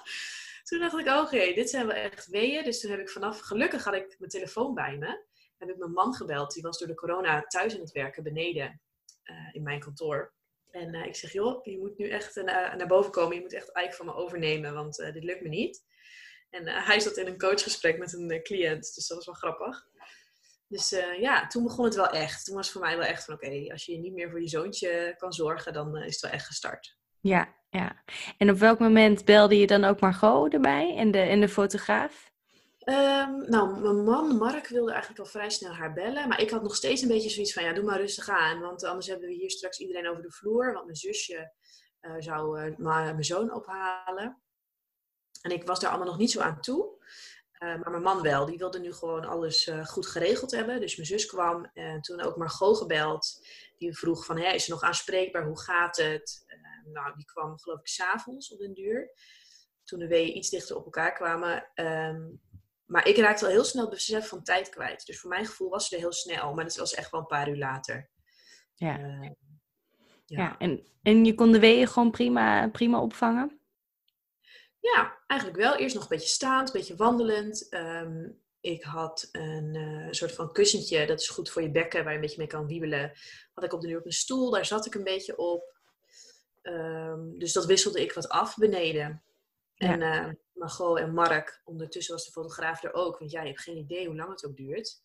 toen dacht ik, oké, dit zijn wel echt weeën. Dus toen heb ik vanaf, gelukkig had ik mijn telefoon bij me. Heb ik mijn man gebeld. Die was door de corona thuis aan het werken beneden uh, in mijn kantoor. En uh, ik zeg, joh, je moet nu echt uh, naar boven komen. Je moet echt eigenlijk van me overnemen, want dit lukt me niet. En hij zat in een coachgesprek met een cliënt, dus dat was wel grappig. Dus uh, ja, toen begon het wel echt. Toen was voor mij wel echt van oké, als je niet meer voor je zoontje kan zorgen, dan uh, is het wel echt gestart. Ja, ja. En op welk moment belde je dan ook Margot erbij en de, en de fotograaf? Um, nou, mijn man Mark wilde eigenlijk al vrij snel haar bellen. Maar ik had nog steeds een beetje zoiets van ja, doe maar rustig aan. Want anders hebben we hier straks iedereen over de vloer. Want mijn zusje uh, zou mijn zoon ophalen. En ik was daar allemaal nog niet zo aan toe. Uh, maar mijn man wel, die wilde nu gewoon alles uh, goed geregeld hebben. Dus mijn zus kwam en toen ook Margot gebeld. Die vroeg van, hè, is er nog aanspreekbaar? Hoe gaat het? Uh, nou, die kwam geloof ik s'avonds op den duur. Toen de weeën iets dichter op elkaar kwamen. Um, maar ik raakte al heel snel het besef van tijd kwijt. Dus voor mijn gevoel was ze er heel snel. Maar dat was echt wel een paar uur later. Ja, ja. ja en, en je kon de weeën gewoon prima, prima opvangen? Ja, eigenlijk wel. Eerst nog een beetje staand, een beetje wandelend. Um, ik had een uh, soort van kussentje, dat is goed voor je bekken, waar je een beetje mee kan wiebelen. Had ik op de nu op een stoel, daar zat ik een beetje op. Um, dus dat wisselde ik wat af beneden. Ja. En uh, Margot en Mark, ondertussen was de fotograaf er ook. Want ja, je hebt geen idee hoe lang het ook duurt.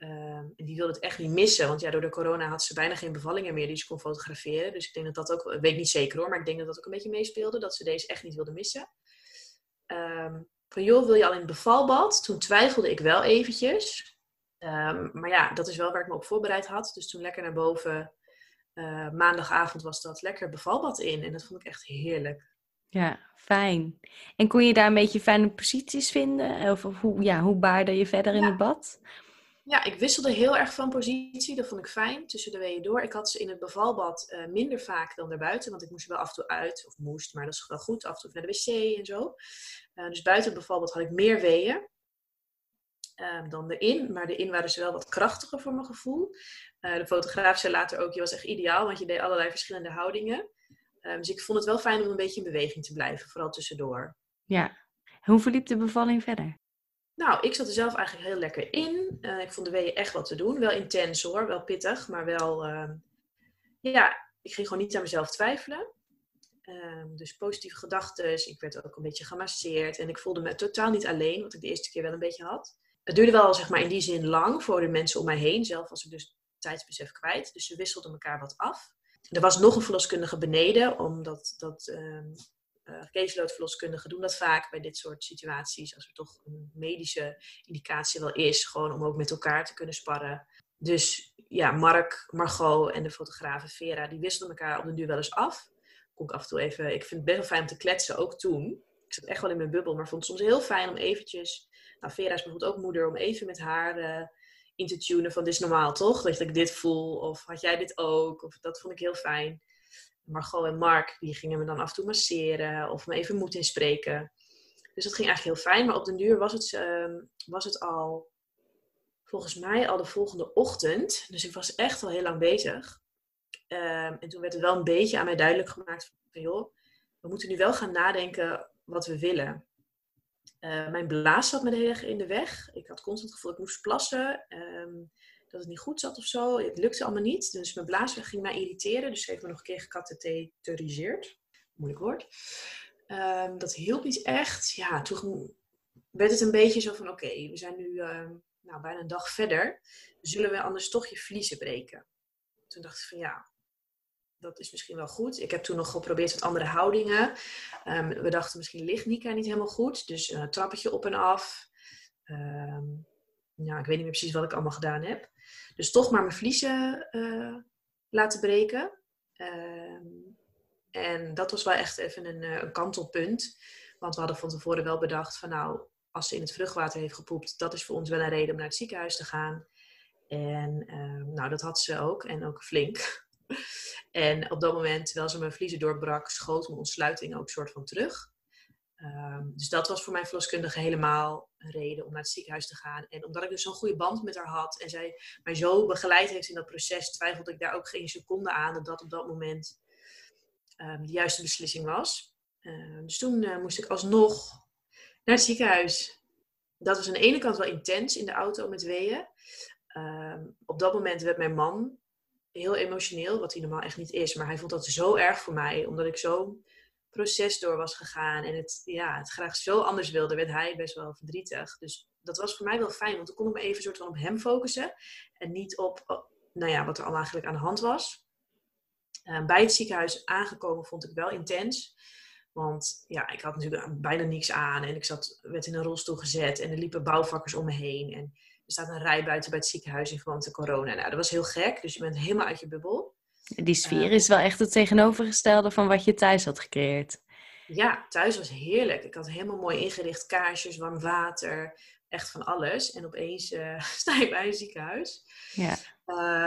Um, en die wilde het echt niet missen. Want ja, door de corona had ze bijna geen bevallingen meer die ze kon fotograferen. Dus ik denk dat dat ook, ik weet niet zeker hoor, maar ik denk dat dat ook een beetje meespeelde. Dat ze deze echt niet wilde missen. Um, van joh, wil je al in het bevalbad? Toen twijfelde ik wel eventjes. Um, maar ja, dat is wel waar ik me op voorbereid had. Dus toen lekker naar boven. Uh, maandagavond was dat lekker bevalbad in. En dat vond ik echt heerlijk. Ja, fijn. En kon je daar een beetje fijne posities vinden? Of, of hoe, ja, hoe baarde je verder ja. in het bad? Ja, ik wisselde heel erg van positie. Dat vond ik fijn, tussen de weeën door. Ik had ze in het bevalbad uh, minder vaak dan daarbuiten. Want ik moest er wel af en toe uit. Of moest, maar dat is wel goed. Af en toe naar de wc en zo. Uh, dus buiten het bevalbad had ik meer weeën. Uh, dan erin. Maar erin waren ze wel wat krachtiger voor mijn gevoel. Uh, de fotograaf zei later ook, je was echt ideaal. Want je deed allerlei verschillende houdingen. dus ik vond het wel fijn om een beetje in beweging te blijven. Vooral tussendoor. Ja. Hoe verliep de bevalling verder? Nou, ik zat er zelf eigenlijk heel lekker in. Uh, ik vond de weeën echt wat te doen. Wel intens hoor, wel pittig, maar wel... Uh, ja, ik ging gewoon niet aan mezelf twijfelen. Uh, dus positieve gedachten. Ik werd ook een beetje gemasseerd. En ik voelde me totaal niet alleen, wat ik de eerste keer wel een beetje had. Het duurde wel, zeg maar, in die zin lang voor de mensen om mij heen. Zelf was ik dus tijdsbesef kwijt. Dus ze wisselden elkaar wat af. Er was nog een verloskundige beneden, omdat dat, ehm, uh, doen dat vaak bij dit soort situaties. Als er toch een medische indicatie wel is. Gewoon om ook met elkaar te kunnen sparren. dus ja, Mark, Margot en de fotografe Vera, die wisselden elkaar op de duur wel eens af. Kon ik af en toe even, ik vind het best wel fijn om te kletsen, ook toen. Ik zat echt wel in mijn bubbel, maar vond het soms heel fijn om eventjes, nou Vera is bijvoorbeeld ook moeder, om even met haar uh, in te tunen van dit is normaal toch? Dat ik dit voel, of had jij dit ook? Of dat vond ik heel fijn. Margot en Mark, die gingen me dan af en toe masseren of me even moed inspreken. Dus dat ging eigenlijk heel fijn. Maar op den duur was het, uh, was het al, volgens mij al de volgende ochtend. Dus ik was echt al heel lang bezig. Uh, en toen werd het wel een beetje aan mij duidelijk gemaakt van, joh, we moeten nu wel gaan nadenken wat we willen. Uh, mijn blaas zat me heel erg in de weg. Ik had constant het gevoel dat ik moest plassen. Um, dat het niet goed zat of zo. Het lukte allemaal niet. Dus mijn blaas ging mij irriteren. Dus ze heeft me nog een keer gecatheteriseerd. Moeilijk woord. Um, dat hielp niet echt. Ja, toen werd het een beetje zo van: oké, we zijn nu uh, nou, bijna een dag verder. Zullen we anders toch je vliezen breken? Toen dacht ik van ja, dat is misschien wel goed. Ik heb toen nog geprobeerd met andere houdingen. Um, we dachten misschien ligt Nika niet helemaal goed. Dus een trappetje op en af. Nou, ik weet niet meer precies wat ik allemaal gedaan heb. Dus toch maar mijn vliezen uh, laten breken. Um, en dat was wel echt even een, eh, een, kantelpunt. Want we hadden van tevoren wel bedacht van nou, als ze in het vruchtwater heeft gepoept, dat is voor ons wel een reden om naar het ziekenhuis te gaan. En um, nou, dat had ze ook. En ook flink. en op dat moment, terwijl ze mijn vliezen doorbrak, schoot mijn ontsluiting ook soort van terug. Um, dus dat was voor mijn verloskundige helemaal een reden om naar het ziekenhuis te gaan. En omdat ik dus zo'n goede band met haar had en zij mij zo begeleid heeft in dat proces, twijfelde ik daar ook geen seconde aan dat dat op dat moment um, de juiste beslissing was. Uh, dus toen uh, moest ik alsnog naar het ziekenhuis. Dat was aan de ene kant wel intens in de auto met weeën. Op dat moment werd mijn man heel emotioneel, wat hij normaal echt niet is. Maar hij vond dat zo erg voor mij, omdat ik zo'n proces door was gegaan en het, ja, het graag zo anders wilde, werd hij best wel verdrietig. Dus dat was voor mij wel fijn, want dan kon ik me even soort van op hem focussen en niet op, nou ja, wat er allemaal eigenlijk aan de hand was. Uh, bij het ziekenhuis aangekomen vond ik wel intens. Want ja, ik had natuurlijk bijna niks aan en ik zat, werd in een rolstoel gezet en er liepen bouwvakkers om me heen. En er staat een rij buiten bij het ziekenhuis in verband met corona. Nou, dat was heel gek, dus je bent helemaal uit je bubbel. Die sfeer ehm, is wel echt het tegenovergestelde van wat je thuis had gecreëerd. Ja, thuis was heerlijk. Ik had helemaal mooi ingericht kaarsjes, warm water, echt van alles. En opeens uh, sta je bij een ziekenhuis. Ja.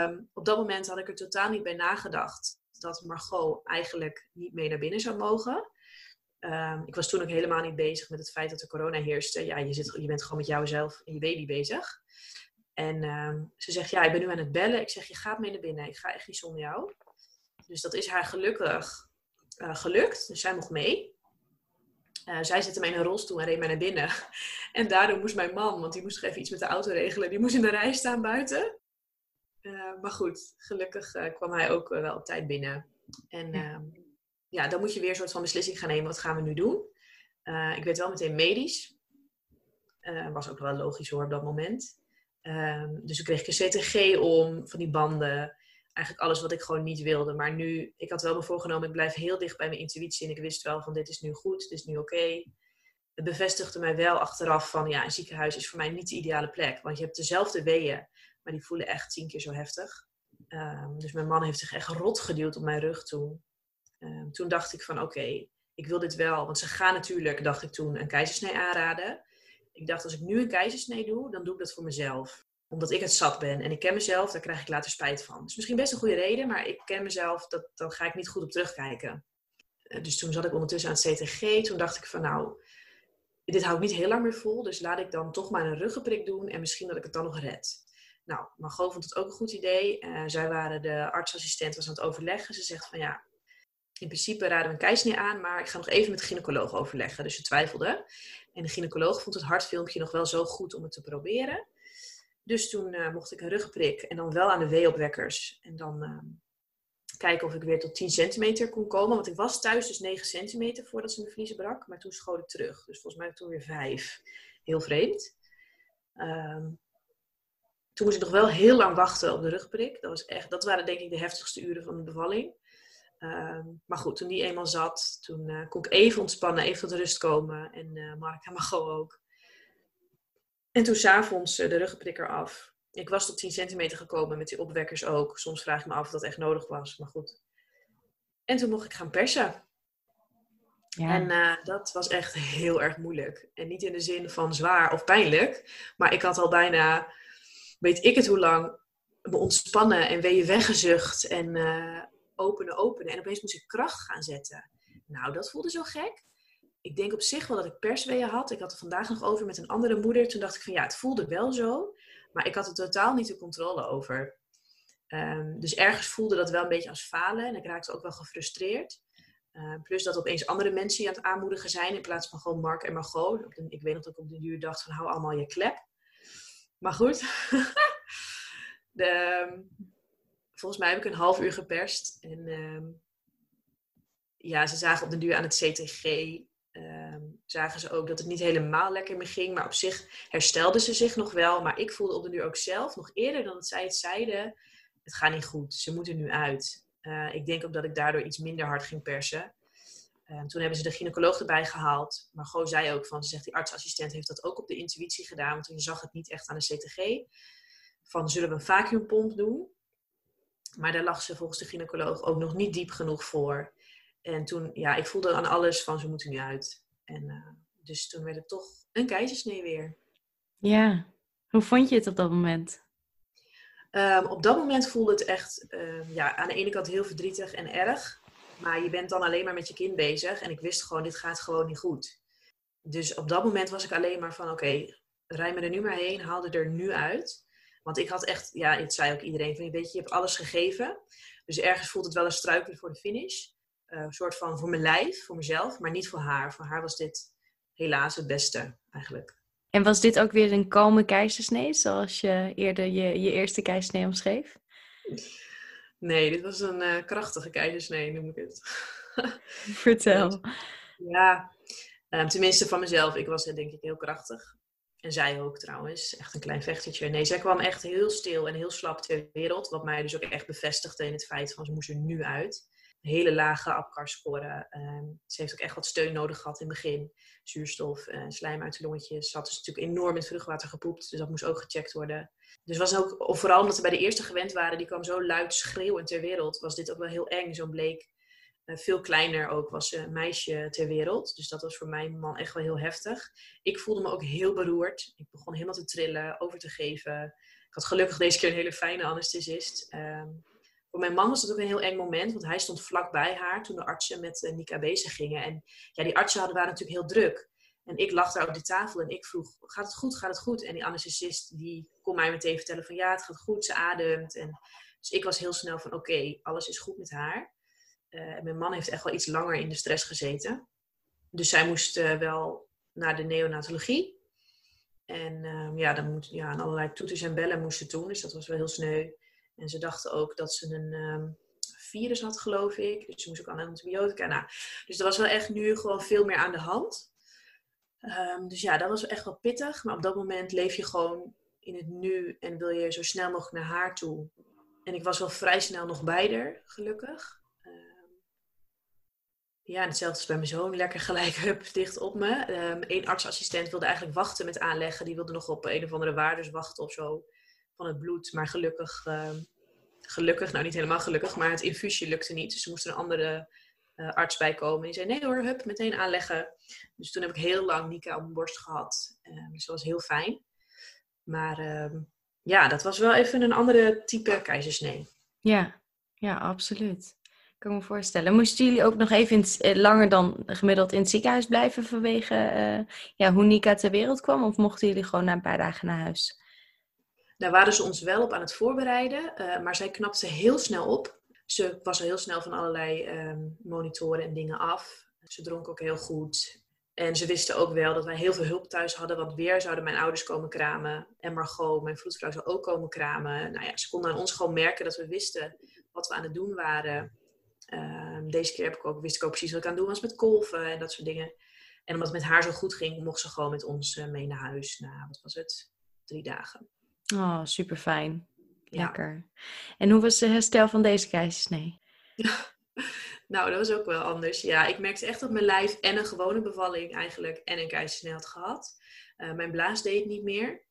Um, op dat moment had ik er totaal niet bij nagedacht dat Margot eigenlijk niet mee naar binnen zou mogen. Um, ik was toen ook helemaal niet bezig met het feit dat er corona heerste. Ja, je, zit, je bent gewoon met jouzelf en je baby bezig. En um, ze zegt, ja, ik ben nu aan het bellen. Ik zeg, je gaat mee naar binnen. Ik ga echt niet zonder jou. Dus dat is haar gelukkig uh, gelukt. Dus zij mocht mee. Uh, zij zette mij in een rolstoel en reed mij naar binnen. En daardoor moest mijn man, want die moest nog even iets met de auto regelen, die moest in de rij staan buiten. Uh, maar goed, gelukkig kwam hij ook wel op tijd binnen. En ja. ja. dan moet je weer een soort van beslissing gaan nemen. Wat gaan we nu doen? ik werd wel meteen medisch. was ook wel logisch hoor op dat moment. Um, dus ik kreeg een CTG om, van die banden. Eigenlijk alles wat ik gewoon niet wilde. Maar nu, ik had wel me voorgenomen, ik blijf heel dicht bij mijn intuïtie. En ik wist wel van dit is nu goed, dit is nu oké. Het bevestigde mij wel achteraf van ja, een ziekenhuis is voor mij niet de ideale plek. Want je hebt dezelfde weeën, maar die voelen echt tien keer zo heftig. Um, dus mijn man heeft zich echt rot geduwd op mijn rug toen. Um, toen dacht ik van oké, ik wil dit wel. Want ze gaan natuurlijk, dacht ik toen, een keizersnee aanraden ik dacht, als ik nu een keizersnee doe, dan doe ik dat voor mezelf. Omdat ik het zat ben en ik ken mezelf, daar krijg ik later spijt van. Is misschien best een goede reden, maar ik ken mezelf, dat, dan ga ik niet goed op terugkijken. Eh, dus toen zat ik ondertussen aan het CTG. Toen dacht ik van nou, dit hou ik niet heel lang meer vol. Dus laat ik dan toch maar een ruggenprik doen en misschien dat ik het dan nog red. Nou, Margot vond het ook een goed idee. Uh, zij waren de artsassistent was aan het overleggen. Ze zegt van ja, in principe raden we een keizersnee aan, maar ik ga nog even met de gynaecoloog overleggen. Dus ze twijfelde. En de gynaecoloog vond het hartfilmpje nog wel zo goed om het te proberen. Dus toen uh, mocht ik een rugprik en dan wel aan de weeopwekkers. En dan uh, kijken of ik weer tot 10 centimeter kon komen. Want ik was thuis dus 9 centimeter voordat ze mijn vliezen brak. Maar toen schoot ik terug. Dus volgens mij toen weer 5. Heel vreemd. Um, toen moest ik nog wel heel lang wachten op de rugprik. Dat, was echt, dat waren denk ik de heftigste uren van de bevalling. Um, maar goed, toen die eenmaal zat, toen uh, kon ik even ontspannen, even tot rust komen. En uh, Mark en Margot ook. En toen s'avonds uh, de ruggenprikker af. Ik was tot 10 centimeter gekomen met die opwekkers ook. Soms vraag ik me af of dat echt nodig was, maar goed. En toen mocht ik gaan persen. Ja. En uh, dat was echt heel erg moeilijk. En niet in de zin van zwaar of pijnlijk, maar ik had al bijna, weet ik het hoe lang, me ontspannen en weeën weggezucht en uh, openen, openen. En opeens moest ik kracht gaan zetten. Nou, dat voelde zo gek. Ik denk op zich wel dat ik persweeën had. Ik had het vandaag nog over met een andere moeder. Toen dacht ik van ja, het voelde wel zo. Maar ik had er totaal niet de controle over. Um, dus ergens voelde dat wel een beetje als falen. En ik raakte ook wel gefrustreerd. Uh, plus dat opeens andere mensen je aan het aanmoedigen zijn. In plaats van gewoon Mark en Margot. Ik weet nog dat ik op de duur dacht van hou allemaal je klep. Maar goed. de, ehm, volgens mij heb ik een half uur geperst. En uh, ja, ze zagen op de duur aan het CTG. Ehm, zagen ze ook dat het niet helemaal lekker meer ging. Maar op zich herstelden ze zich nog wel. Maar ik voelde op de duur ook zelf, nog eerder dan zij het zeiden, het gaat niet goed. Ze moeten nu uit. Uh, ik denk ook dat ik daardoor iets minder hard ging persen. Uh, toen hebben ze de gynaecoloog erbij gehaald. Maar Go zei ook van, ze zegt die artsassistent heeft dat ook op de intuïtie gedaan. Want je zag het niet echt aan de CTG. Van, zullen we een vacuümpomp doen? Maar daar lag ze volgens de gynaecoloog ook nog niet diep genoeg voor. En toen, ja, ik voelde aan alles van, ze moeten nu uit. En uh, dus toen werd het toch een keizersnee weer. Ja, hoe vond je het op dat moment? Um, op dat moment voelde het echt um, ja, aan de ene kant heel verdrietig en erg. Maar je bent dan alleen maar met je kind bezig. En ik wist gewoon, dit gaat gewoon niet goed. Dus op dat moment was ik alleen maar van, oké, okay, rij me er nu maar heen. Haal er nu uit. Want ik had echt, ja, het zei ook iedereen, van, weet je, je hebt alles gegeven. Dus ergens voelt het wel een struikelen voor de finish. Uh, een soort van voor mijn lijf, voor mezelf, maar niet voor haar. Voor haar was dit helaas het beste, eigenlijk. En was dit ook weer een kalme keizersnee, zoals je eerder je, je eerste keizersnee omschreef? Nee, dit was een uh, krachtige keizersnee, noem ik het. Vertel. ja, um, tenminste van mezelf. Ik was denk ik heel krachtig. En zij ook trouwens. Echt een klein vechtertje. Nee, zij kwam echt heel stil en heel slap ter wereld. Wat mij dus ook echt bevestigde in het feit van ze moest er nu uit hele lage APCAR-score. Ehm, ze heeft ook echt wat steun nodig gehad in het begin. Zuurstof, uh, slijm uit de longetjes. Ze had dus natuurlijk enorm in het vruchtwater gepoept. Dus dat moest ook gecheckt worden. Dus was ook, vooral omdat ze bij de eerste gewend waren, die kwam zo luid schreeuwend ter wereld, was dit ook wel heel eng. Zo'n bleek veel kleiner ook was een meisje ter wereld. Dus dat was voor mijn man echt wel heel heftig. Ik voelde me ook heel beroerd. Ik begon helemaal te trillen, over te geven. Ik had gelukkig deze keer een hele fijne anesthesist. Um, voor mijn man was dat ook een heel eng moment, want hij stond vlak bij haar toen de artsen met uh, Nika bezig gingen. En ja, die artsen hadden, waren natuurlijk heel druk. En ik lag daar op de tafel en ik vroeg, gaat het goed, gaat het goed? En die anesthesist die kon mij meteen vertellen van ja, het gaat goed, ze ademt. En, dus ik was heel snel van oké, alles is goed met haar. En mijn man heeft echt wel iets langer in de stress gezeten. Dus zij moest uh, wel naar de neonatologie. En uh, ja, dan moet, ja, allerlei toeters en bellen moesten doen. Dus dat was wel heel sneu. En ze dachten ook dat ze een um, virus had, geloof ik. Dus ze moest ook aan antibiotica. Nou, dus er was wel echt nu gewoon veel meer aan de hand. Um, dus ja, dat was echt wel pittig. Maar op dat moment leef je gewoon in het nu en wil je zo snel mogelijk naar haar toe. En ik was wel vrij snel nog bij haar, gelukkig. Ja, en hetzelfde als bij mijn zoon. Lekker gelijk hup, dicht op me. Eén artsassistent wilde eigenlijk wachten met aanleggen. Die wilde nog op een of andere waardes wachten of zo van het bloed. Maar gelukkig, uh, gelukkig, nou niet helemaal gelukkig, maar het infuusje lukte niet. Dus er moest een andere uh, arts bij komen. Die zei, nee hoor, hup, meteen aanleggen. Dus toen heb ik heel lang Nika op mijn borst gehad. Uh, dus dat was heel fijn. Maar ehm, ja, dat was wel even een andere type keizersnee. Ja, ja, absoluut. Kan me voorstellen. Moesten jullie ook nog even in, langer dan gemiddeld in het ziekenhuis blijven vanwege uh, ja, hoe Nika ter wereld kwam? Of mochten jullie gewoon na een paar dagen naar huis? Daar waren ze ons wel op aan het voorbereiden, uh, maar zij knapte heel snel op. Ze was al heel snel van allerlei um, monitoren en dingen af. Ze dronk ook heel goed. En ze wisten ook wel dat wij heel veel hulp thuis hadden, want weer zouden mijn ouders komen kramen. En Margot, mijn vroedvrouw, zou ook komen kramen. Nou ja, ze konden aan ons gewoon merken dat we wisten wat we aan het doen waren. Um, deze keer heb ik ook, wist ik ook precies wat ik aan het doen was met kolven en dat soort dingen. En omdat het met haar zo goed ging, mocht ze gewoon met ons uh, mee naar huis. Na, wat was het? Drie dagen. Oh, super fijn. Lekker. En hoe was de herstel van deze keizersnee? nou, dat was ook wel anders. Ja, ik merkte echt dat mijn lijf en een gewone bevalling eigenlijk en een keizersnee had gehad. Uh, mijn blaas deed niet meer.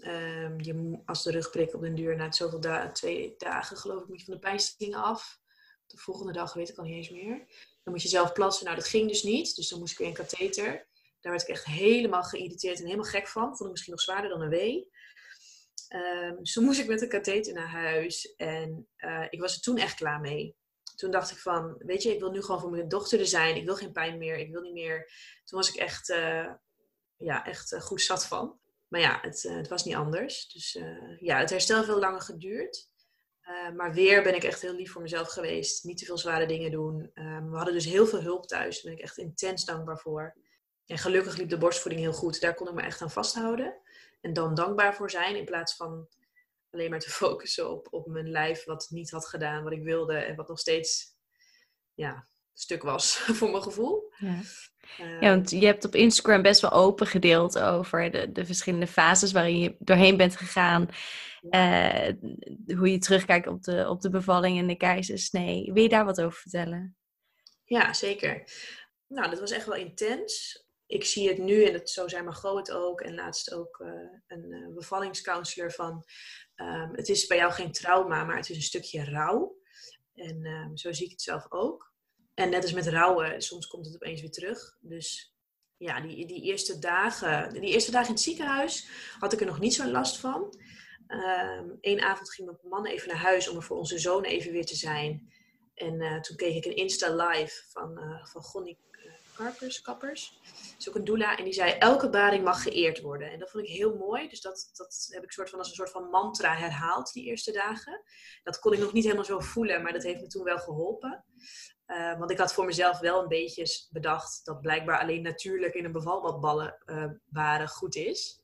Ehm, je, als de rugprik op den duur na zoveel da twee dagen geloof ik moet je van de pijnstillingen af. De volgende dag weet ik al niet eens meer. Dan moet je zelf plassen. Nou, dat ging dus niet. Dus dan moest ik weer een katheter. Daar werd ik echt helemaal geïrriteerd en helemaal gek van. Vond ik misschien nog zwaarder dan een wee. Um, dus toen moest ik met een katheter naar huis. En uh, ik was er toen echt klaar mee. Toen dacht ik van, weet je, ik wil nu gewoon voor mijn dochter er zijn. Ik wil geen pijn meer. Ik wil niet meer. Toen was ik echt, uh, ja, echt uh, goed zat van. Maar ja, het, het was niet anders. Dus ja, het herstel heeft veel langer geduurd. Maar weer ben ik echt heel lief voor mezelf geweest. Niet te veel zware dingen doen. Um, we hadden dus heel veel hulp thuis. Daar ben ik echt intens dankbaar voor. En gelukkig liep de borstvoeding heel goed. Daar kon ik me echt aan vasthouden. En dan dankbaar voor zijn in plaats van alleen maar te focussen op, op mijn lijf wat niet had gedaan wat ik wilde en wat nog steeds ja, stuk was voor mijn gevoel. Ja. Uh, ja, want je hebt op Instagram best wel open gedeeld over de, de verschillende fases waarin je doorheen bent gegaan. Uh, hoe je terugkijkt op de, op de bevalling en de keizersnee. Wil je daar wat over vertellen? Ja, zeker. Nou, dat was echt wel intens ik zie het nu, en het, zo zijn mijn groot ook, en laatst ook uh, een uh, bevallingscounselor van, um, het is bij jou geen trauma, maar het is een stukje rouw. En um, zo zie ik het zelf ook. En net als met rouwen, soms komt het opeens weer terug. Dus ja, die, die eerste dagen, die eerste dagen in het ziekenhuis had ik er nog niet zo last van. Eén avond ging mijn man even naar huis om er voor onze zoon even weer te zijn. En uh, toen kreeg ik een Insta live van, van Gonnie Karpers, Kappers. is ook een doula. En die zei, elke baring mag geëerd worden. En dat vond ik heel mooi. Dus dat, dat heb ik soort van als een soort van mantra herhaald die eerste dagen. Dat kon ik nog niet helemaal zo voelen, maar dat heeft me toen wel geholpen. Uh, want ik had voor mezelf wel een beetje bedacht dat blijkbaar alleen natuurlijk in een bevalbad ballen waren goed is.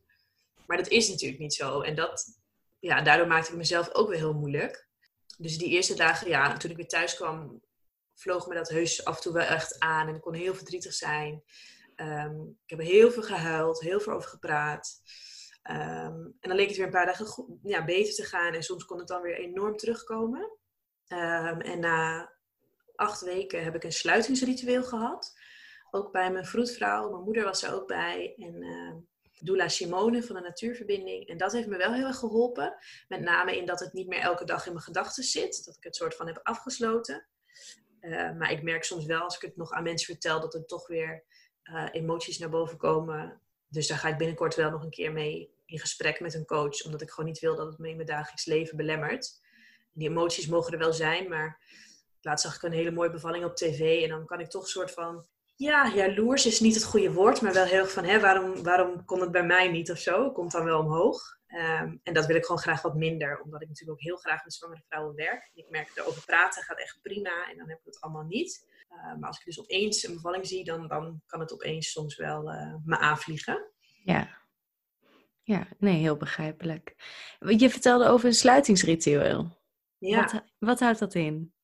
Maar dat is natuurlijk niet zo. En dat, ja, daardoor maakte ik mezelf ook weer heel moeilijk. Dus die eerste dagen, ja, toen ik weer thuis kwam, vloog me dat heus af en toe wel echt aan. En ik kon heel verdrietig zijn. Um, ik heb heel veel gehuild, heel veel over gepraat. Um, en dan leek het weer een paar dagen ja, beter te gaan. En soms kon het dan weer enorm terugkomen. Um, en na acht weken heb ik een sluitingsritueel gehad. Ook bij mijn vroedvrouw. Mijn moeder was er ook bij. En uh, Doula Simone van de Natuurverbinding. En dat heeft me wel heel erg geholpen. Met name in dat het niet meer elke dag in mijn gedachten zit. Dat ik het soort van heb afgesloten. Uh, maar ik merk soms wel als ik het nog aan mensen vertel dat er toch weer uh, emoties naar boven komen. Dus daar ga ik binnenkort wel nog een keer mee in gesprek met een coach. Omdat ik gewoon niet wil dat het me in mijn dagelijks leven belemmert. Die emoties mogen er wel zijn, maar laatst zag ik een hele mooie bevalling op tv. En dan kan ik toch een soort van ja, jaloers is niet het goede woord, maar wel heel erg van, hè, waarom, waarom kon het bij mij niet of zo? Komt dan wel omhoog. Um, en dat wil ik gewoon graag wat minder, omdat ik natuurlijk ook heel graag met zwangere vrouwen werk. Ik merk dat erover praten gaat echt prima en dan heb ik het allemaal niet. Uh, maar als ik dus opeens een bevalling zie, dan, dan kan het opeens soms wel uh, me aanvliegen. Ja. Ja, nee, heel begrijpelijk. Je vertelde over een sluitingsritueel. Ja. Wat, wat houdt dat in?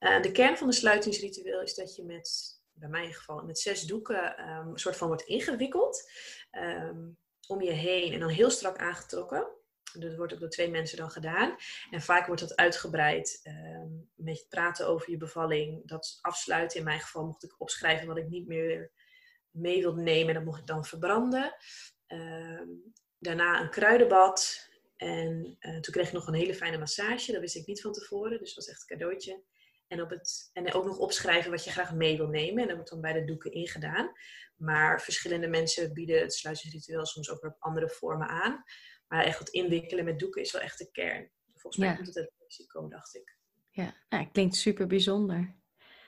Uh, de kern van de sluitingsritueel is dat je met bij mijn geval met zes doeken um, een soort van wordt ingewikkeld um, om je heen en dan heel strak aangetrokken. Dat wordt ook door twee mensen dan gedaan. En vaak wordt dat uitgebreid um, met praten over je bevalling. Dat afsluiten. In mijn geval mocht ik opschrijven wat ik niet meer mee wilde nemen. Dat mocht ik dan verbranden. daarna een kruidenbad. En uh, toen kreeg ik nog een hele fijne massage. Dat wist ik niet van tevoren. Dus dat was echt een cadeautje. En, op het, en ook nog opschrijven wat je graag mee wil nemen. En dat wordt dan bij de doeken ingedaan. Maar verschillende mensen bieden het sluitingsritueel soms ook op andere vormen aan. Maar echt wat inwikkelen met doeken is wel echt de kern. Volgens mij ja. komt het uit Mexico, dacht ik. Ja, nou, klinkt super bijzonder.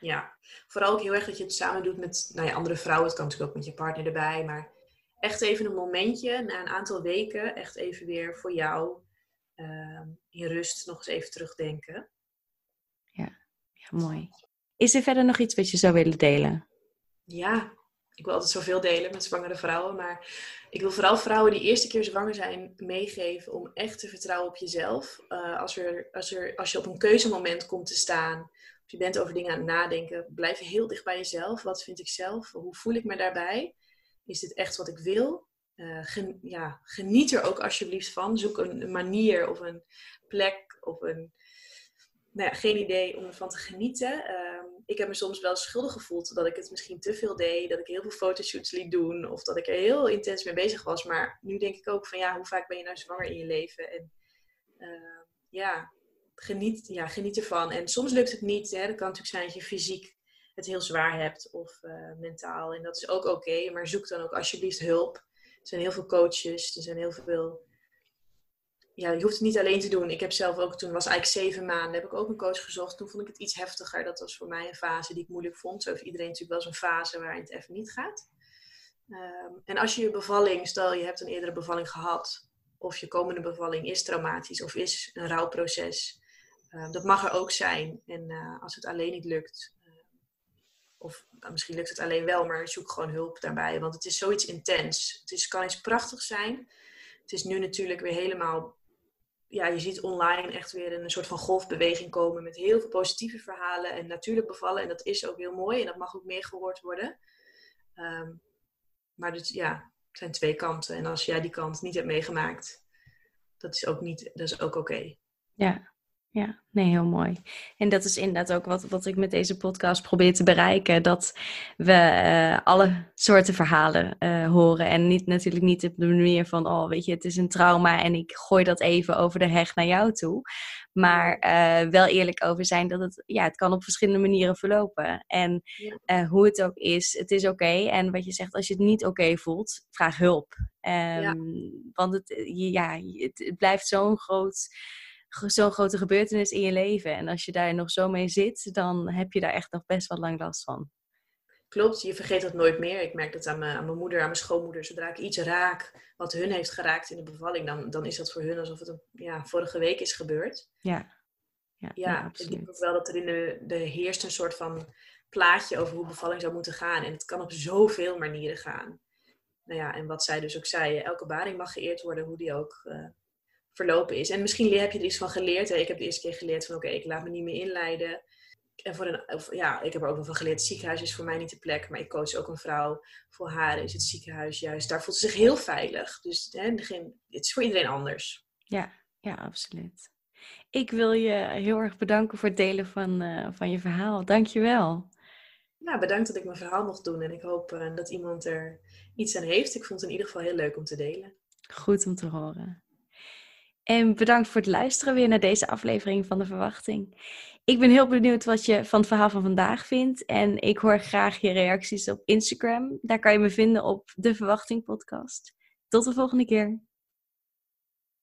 Ja, vooral ook heel erg dat je het samen doet met nou ja, andere vrouwen. Het kan natuurlijk ook met je partner erbij. Maar echt even een momentje, na een aantal weken, echt even weer voor jou uh, in rust nog eens even terugdenken mooi. Is er verder nog iets wat je zou willen delen? Ja, ik wil altijd zoveel delen met zwangere vrouwen. Maar ik wil vooral vrouwen die eerste keer zwanger zijn meegeven om echt te vertrouwen op jezelf. Uh, als, er, als, er, als je op een keuzemoment komt te staan, of je bent over dingen aan het nadenken, blijf heel dicht bij jezelf. Wat vind ik zelf? Hoe voel ik me daarbij? Is dit echt wat ik wil? Gen, ja, geniet er ook alsjeblieft van. Zoek een manier of een plek of een nou geen idee om ervan te genieten. Ehm, ik heb me soms wel schuldig gevoeld dat ik het misschien te veel deed. Dat ik heel veel fotoshoots liet doen. Of dat ik er heel intens mee bezig was. Maar nu denk ik ook van ja, hoe vaak ben je nou zwanger in je leven? En ehm, ja, geniet, ja, geniet ervan. En soms lukt het niet. Hè. Dat kan natuurlijk zijn dat je fysiek het heel zwaar hebt. Of uh, mentaal. En dat is ook oké. maar zoek dan ook alsjeblieft hulp. Er zijn heel veel coaches. Er zijn heel veel ja, je hoeft het niet alleen te doen. Ik heb zelf ook, toen was eigenlijk zeven maanden, heb ik ook een coach gezocht. Toen vond ik het iets heftiger. Dat was voor mij een fase die ik moeilijk vond. Zo heeft iedereen natuurlijk wel zo'n fase waarin het even niet gaat. Ehm, en als je je bevalling, stel je hebt een eerdere bevalling gehad, of je komende bevalling is traumatisch of is een rouwproces, uh, dat mag er ook zijn. En uh, als het alleen niet lukt, uh, of nou, misschien lukt het alleen wel, maar zoek gewoon hulp daarbij. Want het is zoiets intens. Het is, kan iets prachtig zijn. Het is nu natuurlijk weer helemaal ja, je ziet online echt weer een soort van golfbeweging komen met heel veel positieve verhalen en natuurlijk bevallen. En dat is ook heel mooi en dat mag ook meer gehoord worden. Ehm, maar dus, ja, het zijn twee kanten. En als jij die kant niet hebt meegemaakt, dat is ook, niet, dat is ook oké. Ja, ja, nee, heel mooi. En dat is inderdaad ook wat, wat ik met deze podcast probeer te bereiken. Dat we uh, alle soorten verhalen uh, horen. En niet, natuurlijk niet op de manier van, oh weet je, het is een trauma en ik gooi dat even over de heg naar jou toe. Maar uh, wel eerlijk over zijn dat het, ja, het kan op verschillende manieren verlopen. En ja. hoe het ook is, het is oké. Okay. En wat je zegt, als je het niet oké okay voelt, vraag hulp. Um, ja. Want het, ja, het, het blijft zo'n groot zo'n grote gebeurtenis in je leven. En als je daar nog zo mee zit, dan heb je daar echt nog best wel lang last van. Klopt, je vergeet dat nooit meer. Ik merk dat aan mijn, aan mijn moeder, aan mijn schoonmoeder. Zodra ik iets raak wat hun heeft geraakt in de bevalling, dan, dan is dat voor hun alsof het een, ja, vorige week is gebeurd. Ja, ja, ja, ik denk ook wel dat er in de, de heerst een soort van plaatje over hoe bevalling zou moeten gaan. En het kan op zoveel manieren gaan. Nou ja, en wat zij dus ook zei, elke baring mag geëerd worden, hoe die ook uh, verlopen is. En misschien heb je er iets van geleerd. Hè? Ik heb de eerste keer geleerd van oké, ik laat me niet meer inleiden. En voor een, of, ja, ik heb er ook nog van geleerd, het ziekenhuis is voor mij niet de plek. Maar ik coach ook een vrouw. Voor haar is het ziekenhuis juist, daar voelt ze zich heel veilig. Dus hè, het is voor iedereen anders. Ja, ja, absoluut. Ik wil je heel erg bedanken voor het delen van, uh, van je verhaal. Dank je wel. Ja, bedankt dat ik mijn verhaal mocht doen. En ik hoop uh, dat iemand er iets aan heeft. Ik vond het in ieder geval heel leuk om te delen. Goed om te horen. En bedankt voor het luisteren weer naar deze aflevering van de Verwachting. Ik ben heel benieuwd wat je van het verhaal van vandaag vindt. En ik hoor graag je reacties op Instagram. Daar kan je me vinden op de Verwachting Podcast. Tot de volgende keer.